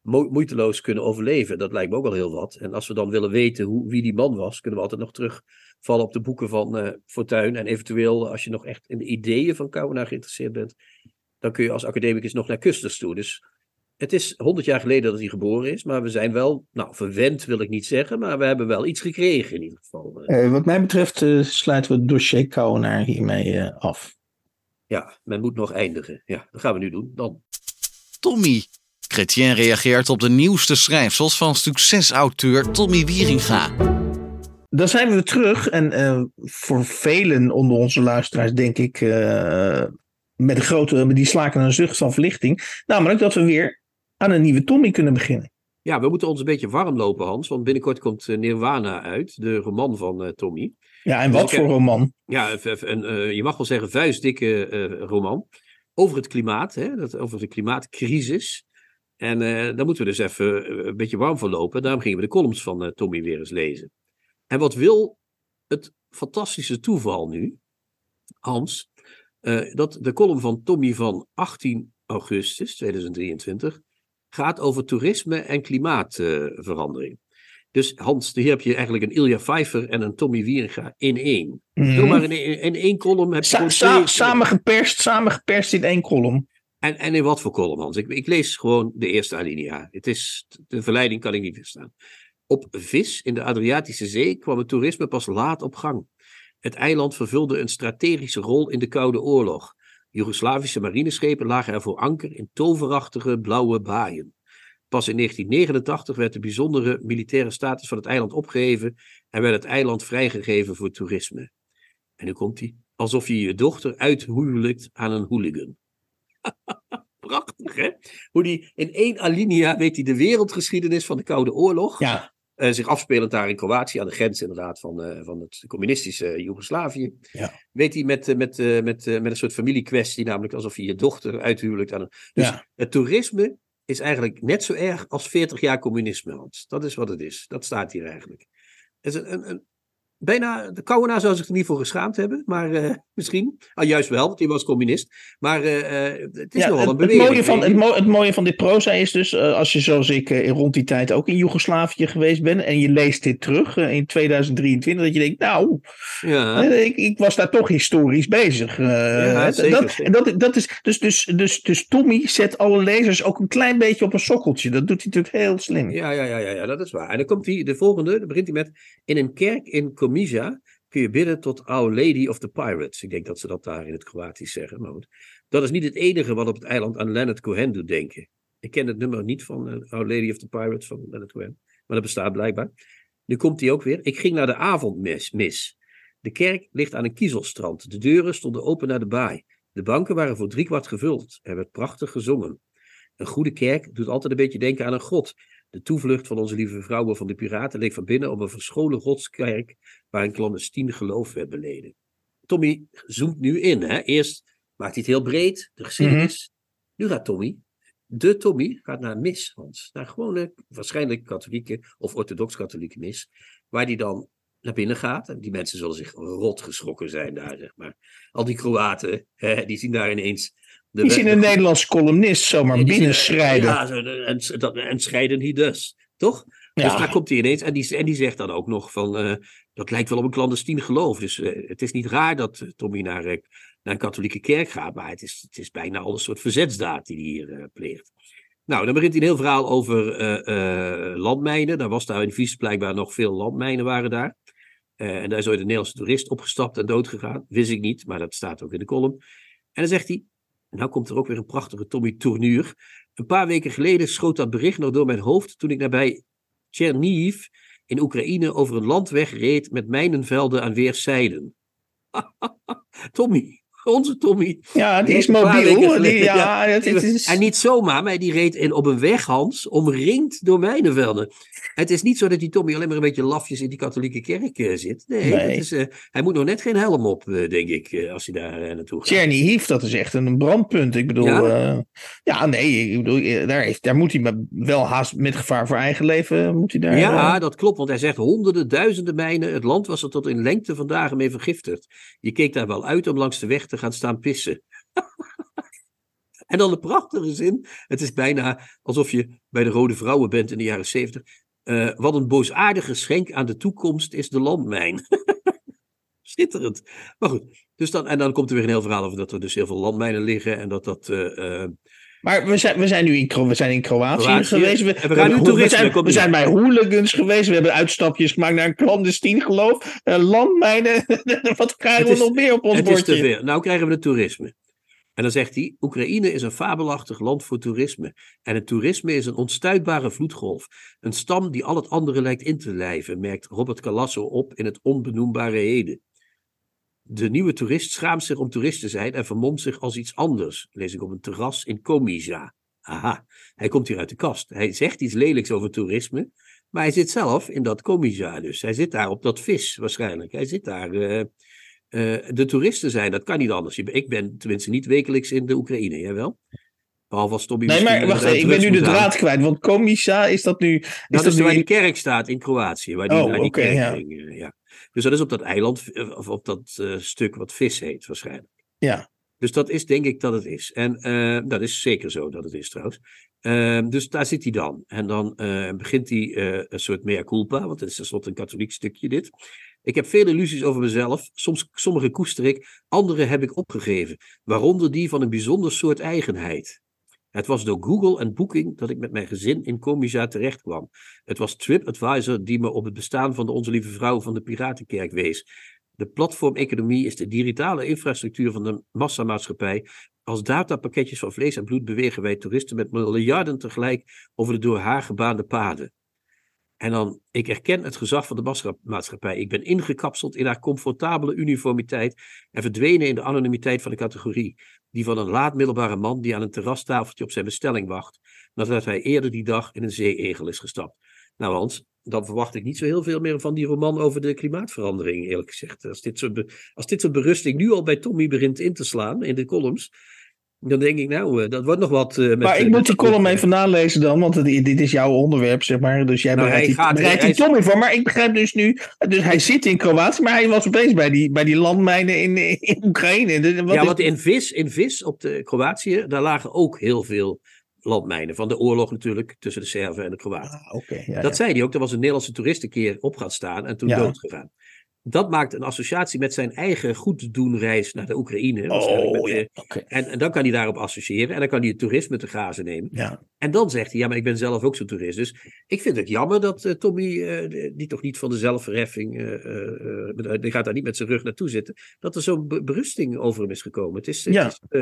mo- moeiteloos kunnen overleven. Dat lijkt me ook al heel wat. En als we dan willen weten hoe, wie die man was, kunnen we altijd nog terugvallen op de boeken van eh Fortuyn. En eventueel, als je nog echt in de ideeën van Kouwenaar geïnteresseerd bent, dan kun je als academicus nog naar Kusters toe. Dus het is honderd jaar geleden dat hij geboren is, maar we zijn wel, nou, verwend wil ik niet zeggen, maar we hebben wel iets gekregen in ieder geval. Eh, Eh, wat mij betreft sluiten we het dossier Kouwenaar hiermee af. Ja, men moet nog eindigen. Ja, dat gaan we nu doen. Dan. Tommy. Chrétien reageert op de nieuwste schrijfsels van succesauteur Tommy Wieringa. Dan zijn we weer terug. En eh, voor velen onder onze luisteraars, denk ik, eh, met een grote, die slaken een zucht van verlichting. Namelijk dat we weer aan een nieuwe Tommy kunnen beginnen. Ja, we moeten ons een beetje warm lopen, Hans, want binnenkort komt eh, Nirvana uit, de roman van eh, Tommy. Ja, en Dus wat voor roman? Ja, een- eh, je mag wel zeggen vuistdikke eh, roman over het klimaat, hè, dat, over de klimaatcrisis. En eh, daar moeten we dus even een beetje warm voor lopen. Daarom gingen we de columns van Tommy weer eens lezen. En wat wil het fantastische toeval nu, Hans, dat de column van Tommy van 18 augustus 2023 gaat over toerisme en klimaatverandering. Dus Hans, hier heb je eigenlijk een Ilja Pfeiffer en een Tommy Wieringa in één. Mhm. Zomaar in, in, in één column heb je Sa- sa- samengeperst, samengeperst in één kolom. en, en in wat voor column, Hans? Ik, ik lees gewoon de eerste alinea. Het is, de verleiding kan ik niet verstaan. Op vis in de Adriatische Zee kwam het toerisme pas laat op gang. Het eiland vervulde een strategische rol in de Koude Oorlog. Joegoslavische marineschepen lagen er voor anker in toverachtige blauwe baaien. Pas in 1989 werd de bijzondere militaire status van het eiland opgeheven en werd het eiland vrijgegeven voor toerisme. En nu komt hij. Alsof je je dochter uithuwelijkt aan een hooligan. Prachtig, hè? Hoe die in één alinea weet hij de wereldgeschiedenis van de Koude Oorlog. Ja, Uh, zich afspelend daar in Kroatië, aan de grens inderdaad van, uh, van het communistische Joegoslavië. Ja. Weet hij met, met, met, met, met een soort familiekwestie, namelijk alsof hij je dochter uithuwelijkt aan een. Dus Ja. het toerisme is eigenlijk net zo erg als 40 jaar communisme, Hans. Dat is wat het is. Dat staat hier eigenlijk. Het is een, een, bijna, de Kouwenaar zou zich er niet voor geschaamd hebben, maar eh, misschien. Ah, juist wel, want hij was communist. Maar eh, eh, het is Ja, nogal het, een het, beweging. mooie van, het, mo- het mooie van dit proza is dus, als je zoals ik rond die tijd ook in Joegoslavië geweest bent en je leest dit terug in 2023, dat je denkt, nou, Ja, ik, ik was daar toch historisch bezig. zeker, dat, zeker. en dat, dat is, dus, dus, dus, dus Tommy zet alle lezers ook een klein beetje op een sokkeltje. Dat doet hij natuurlijk heel slim. ja, ja, ja, ja, ja, dat is waar. En dan komt hij, de volgende, dan begint hij met: In een kerk in Kun je bidden tot Our Lady of the Pirates. Ik denk dat ze dat daar in het Kroatisch zeggen. Maar goed. Dat is niet het enige wat op het eiland aan Leonard Cohen doet denken. Ik ken het nummer niet van eh, Our Lady of the Pirates van Leonard Cohen. Maar dat bestaat blijkbaar. Nu komt hij ook weer. Ik ging naar de avondmis. mis. De kerk ligt aan een kiezelstrand. De deuren stonden open naar de baai. De banken waren voor driekwart gevuld. Er werd prachtig gezongen. Een goede kerk doet altijd een beetje denken aan een god. De toevlucht van onze lieve vrouwen van de piraten leek van binnen op een verscholen godskerk waar een clandestien geloof werd beleden. Tommy zoomt nu in. Hè? Eerst maakt hij het heel breed, de geschiedenis. Nu gaat Tommy, de Tommy, gaat naar mis, Hans. Naar gewone, waarschijnlijk katholieke of orthodox-katholieke mis. Waar hij dan naar binnen gaat. En die mensen zullen zich rot geschrokken zijn daar, zeg maar. Al die Kroaten, hè, die zien daar ineens... De Die zien de- een Nederlandse columnist zomaar binnenschrijden. Ja, zo, en, dat- en scheiden hij dus. Toch? Ja. Dus daar komt hij ineens. En die, en die zegt dan ook nog van. eh, dat lijkt wel op een clandestien geloof. Dus eh, het is niet raar dat eh, Tommy naar, naar een katholieke kerk gaat. Maar het is, het is bijna al een soort verzetsdaad die hij hier pleegt. Nou, dan begint hij een heel verhaal over landmijnen. Daar was daar in Vies blijkbaar nog veel landmijnen waren daar. En daar is ooit een Nederlandse toerist opgestapt en doodgegaan. Wist ik niet, maar dat staat ook in de column. En dan zegt hij. Nou komt er ook weer een prachtige Tommy Tournuur. Een paar weken geleden schoot dat bericht nog door mijn hoofd toen ik nabij Chernihiv in Oekraïne over een landweg reed met mijnenvelden aan weerszijden. Tommy, onze Tommy. Ja, die is mobiel. Die, ja, het, het is, En niet zomaar, maar die reed in, op een weg, Hans, omringd door mijnenvelden. Het is niet zo dat die Tommy alleen maar een beetje lafjes in die katholieke kerk eh, zit. Nee, is, eh, hij moet nog net geen helm op, eh, denk ik, als hij daar naartoe gaat. Chernihiv, dat is echt een brandpunt. Ik bedoel, Ja? ja, nee, ik bedoel, daar, heeft, daar moet hij maar wel haast met gevaar voor eigen leven, moet hij daar... Ja, dat klopt, want hij zegt honderden, duizenden mijnen. Het land was er tot in lengte van dagen mee vergiftigd. Je keek daar wel uit om langs de weg te gaan staan pissen. en dan de prachtige zin. Het is bijna alsof je bij de Rode Vrouwen bent in de jaren zeventig. Eh, wat een boosaardig geschenk aan de toekomst is de landmijn. Schitterend. Maar goed, dus dan, en dan komt er weer een heel verhaal over dat er dus heel veel landmijnen liggen. En dat dat... eh, eh, Maar we zijn, we zijn nu in, we zijn in Kroatië, Kroatië. geweest. We, we gaan nu hebben- toerisme, we zijn, we bij hooligans geweest. We hebben uitstapjes gemaakt naar een clandestien geloof. eh, landmijnen. Wat krijgen we is- nog meer op ons Het is te bordje? veel. Nou krijgen we het toerisme. En dan zegt hij: Oekraïne is een fabelachtig land voor toerisme. En het toerisme is een onstuitbare vloedgolf. Een stam die al het andere lijkt in te lijven, merkt Robert Calasso op in het onbenoembare heden. De nieuwe toerist schaamt zich om toerist te zijn en vermomt zich als iets anders, lees ik op een terras in Komija. Aha, hij komt hier uit de kast. Hij zegt iets lelijks over toerisme, maar hij zit zelf in dat Komija dus. Hij zit daar op dat vis waarschijnlijk. Hij zit daar. eh, eh, de toeristen zijn, dat kan niet anders. Ik ben tenminste niet wekelijks in de Oekraïne, jij wel? Behalve als Tommy Nee, maar wacht ik ben nu de draad kwijt. Want Komisa, is dat nu... Is Dat dat is nu waar die kerk staat in Kroatië, waar die Oh, oké, ja. ging. eh, ja. Dus dat is op dat eiland, eh, of op dat eh, stuk wat vis heet waarschijnlijk. Ja. Dus dat is denk ik dat het is. En eh, dat is zeker zo dat het is trouwens. Ehm, dus daar zit hij dan. En dan begint hij een soort mea culpa, want het is tenslotte een katholiek stukje dit. Ik heb veel illusies over mezelf. Soms, sommige koester ik, andere heb ik opgegeven. Waaronder die van een bijzonder soort eigenheid. Het was door Google en Booking dat ik met mijn gezin in Komija terecht kwam. Het was TripAdvisor die me op het bestaan van de Onze Lieve Vrouw van de Piratenkerk wees. De platformeconomie is de digitale infrastructuur van de massamaatschappij. Als datapakketjes van vlees en bloed bewegen wij toeristen met miljarden tegelijk over de door haar gebaande paden. En dan, ik erken het gezag van de maatschappij. Ik ben ingekapseld in haar comfortabele uniformiteit en verdwenen in de anonimiteit van de categorie. Die van een laat-middelbare man die aan een terrastafeltje op zijn bestelling wacht, nadat hij eerder die dag in een zeeegel is gestapt. Nou Hans, dan verwacht ik niet zo heel veel meer van die roman over de klimaatverandering, eerlijk gezegd. Als dit soort, als dit soort berusting nu al bij Tommy begint in te slaan in de columns, dan denk ik, nou, eh, dat wordt nog wat. eh, met, Maar ik eh, moet die column even nalezen dan, want het- dit is jouw onderwerp, zeg maar. Dus jij Nou, bereidt hij die, die is- Tommy voor. Maar ik begrijp dus nu, dus hij zit in Kroatië, maar hij was opeens bij die, bij die landmijnen in, in Oekraïne. Dus wat ja, is- want in Vis, in Vis op de Kroatië, daar lagen ook heel veel landmijnen. Van de oorlog natuurlijk, tussen de Serven en de Kroaten. Ah, ja, dat ja. zei hij ook. Er was een Nederlandse toerist een keer op gaan staan en toen Ja. dood gegaan. Dat maakt een associatie met zijn eigen goeddoenreis naar de Oekraïne. Oh, ja. en, en dan kan hij daarop associëren. En dan kan hij het toerisme te grazen nemen. Ja. En dan zegt hij, ja, maar ik ben zelf ook zo'n toerist. Dus ik vind het jammer dat eh, Tommy, eh, die toch niet van de zelfverheffing, eh, die gaat daar niet met zijn rug naartoe zitten, dat er zo'n be- berusting over hem is gekomen. Het is, Ja. het is,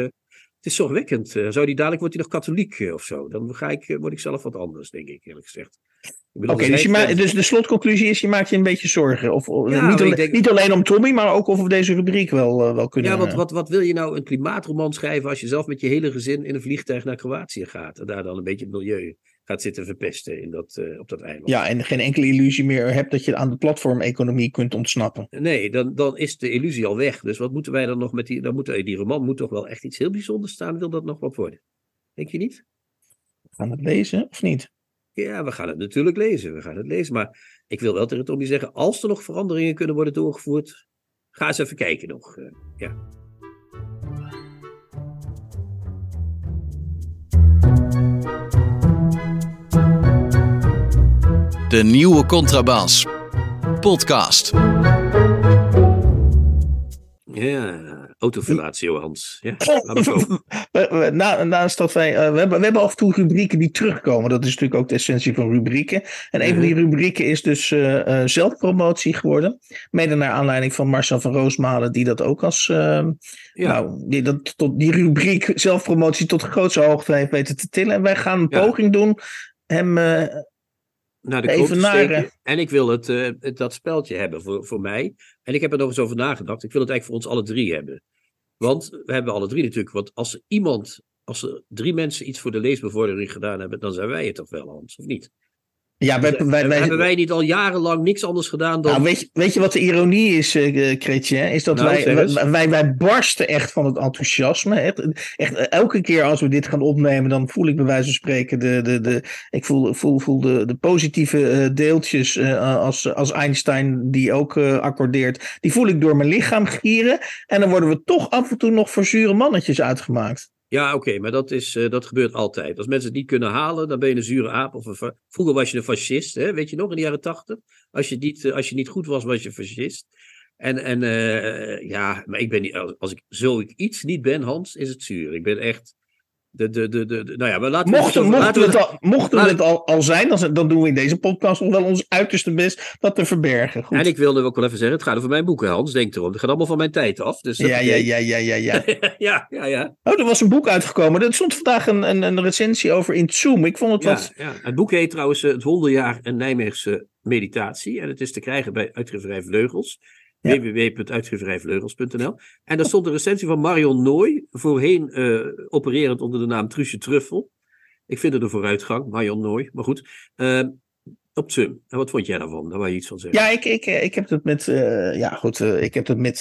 het is zorgwekkend. Zou die dadelijk, wordt hij nog katholiek of zo? Dan ga ik, word ik zelf wat anders, denk ik, eerlijk gezegd. Oké, dus, ma- dus de slotconclusie is, je maakt je een beetje zorgen. Of, Ja, niet, alleen, ik denk- niet alleen om Tommy, maar ook of we deze rubriek wel, eh, wel kunnen... Ja, want wat, wat wil je nou een klimaatroman schrijven als je zelf met je hele gezin in een vliegtuig naar Kroatië gaat en daar dan een beetje het milieu gaat zitten verpesten in dat, eh, op dat eiland? Ja, en geen enkele illusie meer hebt dat je aan de platformeconomie kunt ontsnappen. Nee, dan, dan is de illusie al weg. Dus wat moeten wij dan nog met die. Dan moet, die roman moet toch wel echt iets heel bijzonders staan. Wil dat nog wat worden? Denk je niet? Gaan we het lezen of niet? Ja, we gaan het natuurlijk lezen. We gaan het lezen. Maar ik wil wel tegen Tommy zeggen: als er nog veranderingen kunnen worden doorgevoerd. Ga eens even kijken nog. eh, ja. De nieuwe Contrabas. Podcast. Ja, autofellatio, Hans. Ja. We- na, naast dat wij. eh, we, hebben, we hebben af en toe rubrieken die terugkomen. Dat is natuurlijk ook de essentie van rubrieken. En een van die rubrieken is dus eh, eh, zelfpromotie geworden. Mede naar aanleiding van Marcel van Roosmalen, die dat ook als. eh, Ja. Nou, die, dat, tot die rubriek zelfpromotie tot de grootste hoogte heeft weten te tillen. En wij gaan een Ja. poging doen hem. Naar de Even naar, En ik wil het, het- dat speltje hebben voor, voor mij. En ik heb er nog eens over nagedacht. Ik wil het eigenlijk voor ons alle drie hebben. Want we hebben alle drie natuurlijk. Want als iemand, als er drie mensen iets voor de leesbevordering gedaan hebben, dan zijn wij het toch wel, Hans, of niet? Ja, wij, wij, wij, hebben wij niet al jarenlang niks anders gedaan dan. Nou, weet, je, weet je wat de ironie is, eh Chrétien? Is dat Nou, wij, wij, barsten echt van het enthousiasme. Echt, echt, eh, elke keer als we dit gaan opnemen, dan voel ik bij wijze van spreken de, de, de, ik voel, voel, voel de, de positieve eh, deeltjes eh, als, als Einstein die ook eh, accordeert. Die voel ik door mijn lichaam gieren. En dan worden we toch af en toe nog voor zure mannetjes uitgemaakt. Ja, oké, maar dat, is, eh, dat gebeurt altijd. Als mensen het niet kunnen halen, dan ben je een zure aap. Of een Vroeger was je een fascist, hè? weet je nog, in de jaren tachtig. Als, je niet, eh, als je niet goed was, was je fascist. En, en eh, ja, maar ik ben niet, als, ik zo ik iets niet ben, Hans, is het zuur. Ik ben echt. De, de, de, de, nou ja, laten we Mochten, over- mochten we het al, mochten we het al, al zijn, dan, dan doen we in deze podcast nog wel ons uiterste best dat te verbergen. Goed. En ik wilde ook wel even zeggen, het gaat over mijn boeken, Hans. Denk erom. Het gaat allemaal van mijn tijd af. Dus ja, ja, ja, ja, ja, ja. ja, ja, ja. Oh, er was een boek uitgekomen. Er stond vandaag een, een, een recensie over in Zoom. Ik vond het Ja, wat... ja. Het boek heet trouwens eh, Het Wonderjaar een Nijmeegse meditatie. En het is te krijgen bij uitgeverij Vleugels. Ja. www.uitgeverijvleugels.nl En daar stond een recensie van Marion Nooy. Voorheen eh, opererend onder de naam Truusje Truffel. Ik vind het een vooruitgang, Marion Nooy. Maar goed. eh, op Zoom. En wat vond jij daarvan? Daar wou je iets van zeggen. Ja, ik, ik, ik heb het met... ja, goed. ik heb het met...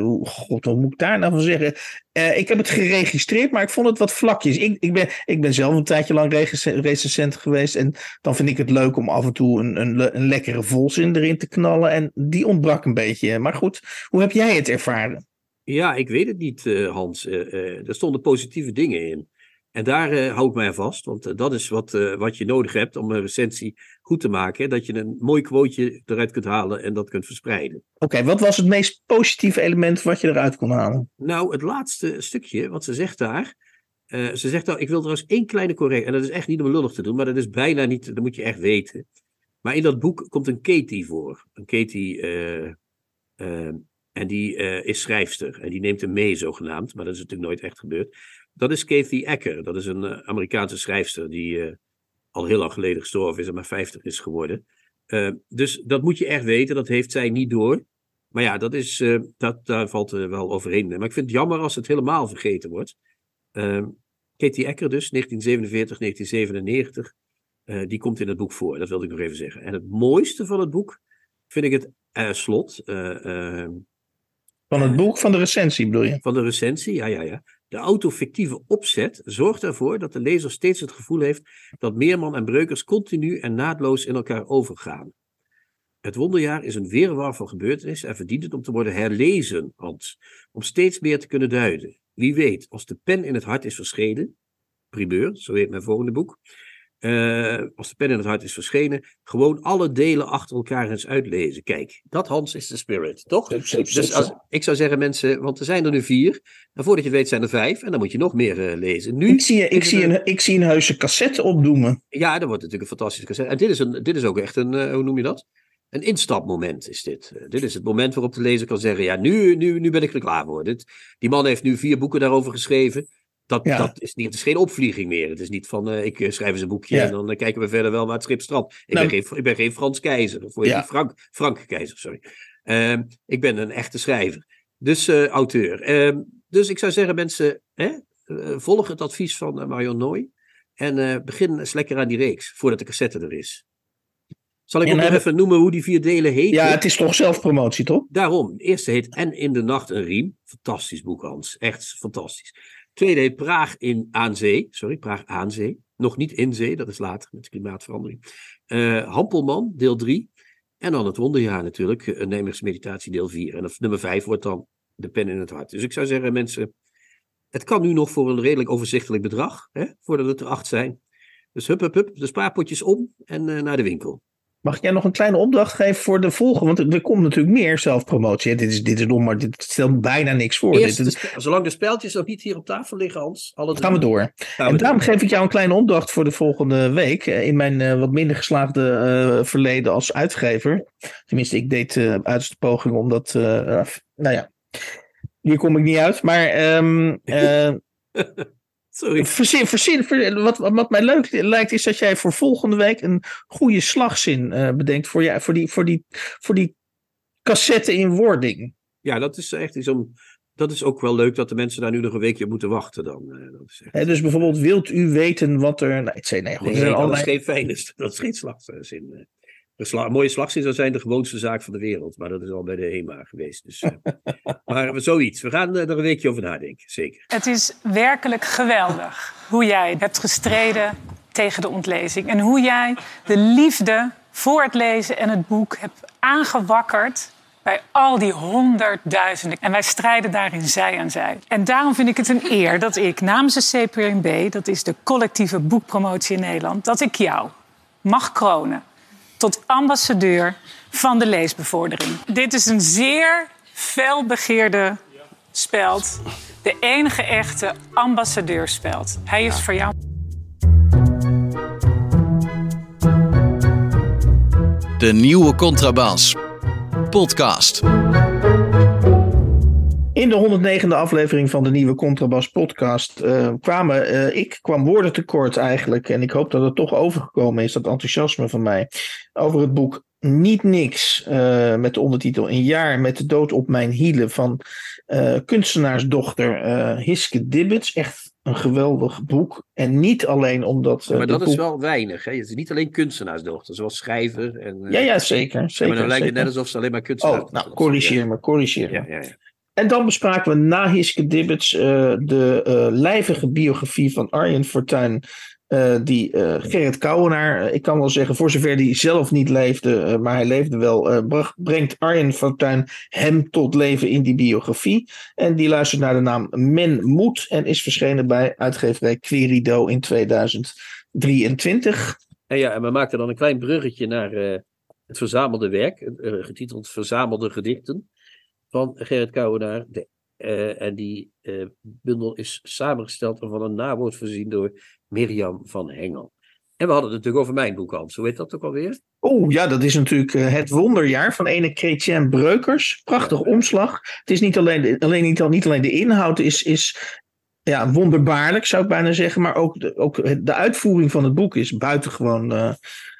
hoe- God, hoe moet ik daar nou van zeggen? Eh, ik heb het geregistreerd, maar ik vond het wat vlakjes. Ik, ik, ben, ik ben zelf een tijdje lang recens- recensent geweest. En dan vind ik het leuk om af en toe een, een, een lekkere volzin erin te knallen. En die ontbrak een beetje. Maar goed, hoe heb jij het ervaren? Ja, ik weet het niet, eh, Hans. Eh, er stonden positieve dingen in. En daar eh, hou ik mij aan vast, want eh, dat is wat, eh, wat je nodig hebt om een recensie goed te maken. hè. Dat je een mooi quoteje eruit kunt halen en dat kunt verspreiden. Oké, wat was het meest positieve element wat je eruit kon halen? Nou, het laatste stukje, wat ze zegt daar. ze zegt nou, ik wil trouwens één kleine correctie. En dat is echt niet om lullig te doen, maar dat is bijna niet, dat moet je echt weten. Maar in dat boek komt een Katie voor. Een Katie, en die is schrijfster. En die neemt hem mee, zogenaamd. Maar dat is natuurlijk nooit echt gebeurd. Dat is Kathy Ecker. Dat is een eh, Amerikaanse schrijfster die eh, al heel lang geleden gestorven is en maar 50 is geworden. Eh, dus dat moet je echt weten. Dat heeft zij niet door. Maar ja, dat is, dat, daar valt wel overheen. Maar ik vind het jammer als het helemaal vergeten wordt. Ehm Katie Ecker dus, 1947, 1997. Uh, die komt in het boek voor, dat wilde ik nog even zeggen. En het mooiste van het boek vind ik het uh, slot. Uh, van het boek, van de recensie bedoel je? Van de recensie, ja, ja, ja. De autofictieve opzet zorgt ervoor dat de lezer steeds het gevoel heeft dat Meerman en Breukers continu en naadloos in elkaar overgaan. Het wonderjaar is een weerwar van gebeurtenissen en verdient het om te worden herlezen, Hans. Om steeds meer te kunnen duiden. Wie weet, als de pen in het hart is verschenen, primeur, zo heet mijn volgende boek, uh, als de pen in het hart is verschenen, gewoon alle delen achter elkaar eens uitlezen. Kijk, dat Hans is de spirit, toch? Dus als, ik zou zeggen mensen, want er zijn er nu vier, en voordat je het weet zijn er vijf, en dan moet je nog meer uh, lezen. Nu ik zie, ik, zie een, ik zie een heuse cassette opdoemen. Ja, dat wordt natuurlijk een fantastische cassette. En dit is, een, dit is ook echt een, uh, hoe noem je dat? Een instapmoment is dit. dit is het moment waarop de lezer kan zeggen: Ja, nu, nu, nu ben ik er klaar voor. Dit, die man heeft nu vier boeken daarover geschreven. Dat, dat is niet, het is geen opvlieging meer. Het is niet van uh, ik schrijf eens een boekje en dan uh, kijken we verder wel waar het schip strandt. Ik, nou, ben geen, ik ben geen Frans keizer, of ja. Frank, Frank keizer, sorry. Uh, ik ben een echte schrijver. Dus auteur. Ehm, dus ik zou zeggen, mensen, hè, volg het advies van Marion Nooy. En begin eens lekker aan die reeks, voordat de cassette er is. Zal ik ook nog even noemen hoe die vier delen heten? Ja, het is toch zelfpromotie, toch? Daarom. De eerste heet En in de Nacht een Riem. Fantastisch boek, Hans. Echt fantastisch. Tweede Praag in aan zee. Sorry, Praag aan zee. Nog niet in zee, dat is later met de klimaatverandering. Uh, Hampelman, deel 3. En dan het wonderjaar natuurlijk, een Nijmeegsmeditatie deel 4. En of nummer 5 wordt dan de pen in het hart. Dus ik zou zeggen, mensen, het kan nu nog voor een redelijk overzichtelijk bedrag, hè, voordat het er acht zijn. Dus hup, hup, hup, de spaarpotjes om en uh, naar de winkel. Mag jij nog een kleine opdracht geven voor de volgende? Want er komt natuurlijk meer zelfpromotie. Dit is, dit is nog maar dit stelt bijna niks voor. Dit zolang de speltjes nog niet hier op tafel liggen, Hans. Alle gaan we door. Gaan en daarom geef ik jou een kleine opdracht voor de volgende week. Eh, in mijn uh, wat minder geslaagde uh, verleden als uitgever. Tenminste, ik deed uh, uiterste poging om dat. nou ja, hier kom ik niet uit. Maar. Um, Sorry. Verzin, verzin, wat, wat mij leuk lijkt is dat jij voor volgende week een goede slagzin uh, bedenkt voor, ja, voor, die, voor, die, voor die cassette in wording. Ja, dat is echt iets om. Dat is ook wel leuk dat de mensen daar nu nog een weekje op moeten wachten dan. Uh, dat is echt... dus bijvoorbeeld, wilt u weten wat er. Nou, ik zei, nee, goed, nee, allerlei... is geen fijne, dat is geen slagzin. Een mooie slagzin zou zijn de gewoonste zaak van de wereld. Maar dat is al bij de HEMA geweest. Dus, uh, maar zoiets. We gaan er een weekje over nadenken, zeker. Het is werkelijk geweldig hoe jij hebt gestreden tegen de ontlezing. En hoe jij de liefde voor het lezen en het boek hebt aangewakkerd bij al die honderdduizenden. En wij strijden daarin zij aan zij. En daarom vind ik het een eer dat ik namens de CPNB, dat is de collectieve boekpromotie in Nederland, dat ik jou mag kronen tot ambassadeur van de leesbevordering. Dit is een zeer felbegeerde speld. De enige echte ambassadeurspeld. Hij is voor jou. De nieuwe Contrabas. Podcast. In de 109e aflevering van de nieuwe Contrabas podcast uh, kwamen, uh, ik kwam woorden tekort eigenlijk. En ik hoop dat het toch overgekomen is, dat enthousiasme van mij. Over het boek Niet Niks, uh, met de ondertitel Een jaar met de dood op mijn hielen van kunstenaarsdochter Hiske Dibbets. Echt een geweldig boek. En niet alleen omdat. maar dat is wel weinig. Hè? Het is niet alleen kunstenaarsdochter, zoals schrijver. En, ja, ja, zeker. zeker maar dan lijkt het net alsof ze alleen maar kunstenaars Oh, nou, corrigeer me, corrigeer me. Ja, ja. En dan bespraken we na Hiske Dibbets uh, de uh, lijvige biografie van Arjen Fortuyn. Uh, die Gerrit Kouwenaar, ik kan wel zeggen, voor zover hij zelf niet leefde, maar hij leefde wel, brengt Arjen Fortuyn hem tot leven in die biografie. En die luistert naar de naam Men Moed en is verschenen bij uitgeverij Querido in 2023. En ja, en we maakten dan een klein bruggetje naar het verzamelde werk, getiteld Verzamelde Gedichten van Gerrit Kouwenaar. De, uh, en die uh, bundel is samengesteld en van een nawoord voorzien door Mirjam van Hengel. En we hadden het natuurlijk over mijn boek, Hans. Hoe heet dat ook alweer? Oh ja, dat is natuurlijk uh, het wonderjaar van ene Chrétien Breukers. Prachtig omslag. Het is niet alleen, alleen, niet, niet alleen de inhoud is, is ja, wonderbaarlijk, zou ik bijna zeggen. Maar ook de, ook de uitvoering van het boek is buitengewoon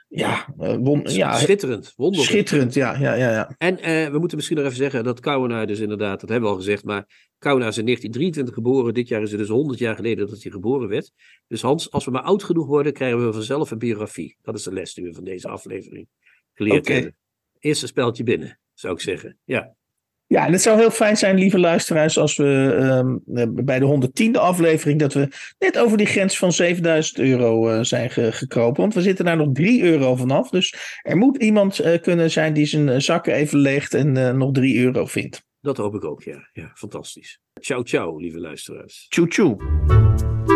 ja, won, ja, schitterend. Wonderlijk. Schitterend, ja. ja, ja, ja. En uh, we moeten misschien nog even zeggen dat Kouwenaar dus inderdaad, dat hebben we al gezegd, maar Kouwenaar is in 1923 geboren. Dit jaar is het dus 100 jaar geleden dat hij geboren werd. Dus Hans, als we maar oud genoeg worden, krijgen we vanzelf een biografie. Dat is de les die we van deze aflevering geleerd okay. hebben. Eerste speltje binnen, zou ik zeggen. Ja. Ja, en het zou heel fijn zijn, lieve luisteraars, als we um, bij de 110e aflevering, dat we net over die grens van 7000 euro uh, zijn ge gekropen. Want we zitten daar nog 3 euro vanaf. Dus er moet iemand uh, kunnen zijn die zijn zakken even leegt en uh, nog 3 euro vindt. Dat hoop ik ook, ja. ja fantastisch. Ciao, ciao, lieve luisteraars. Tjoe, tjoe.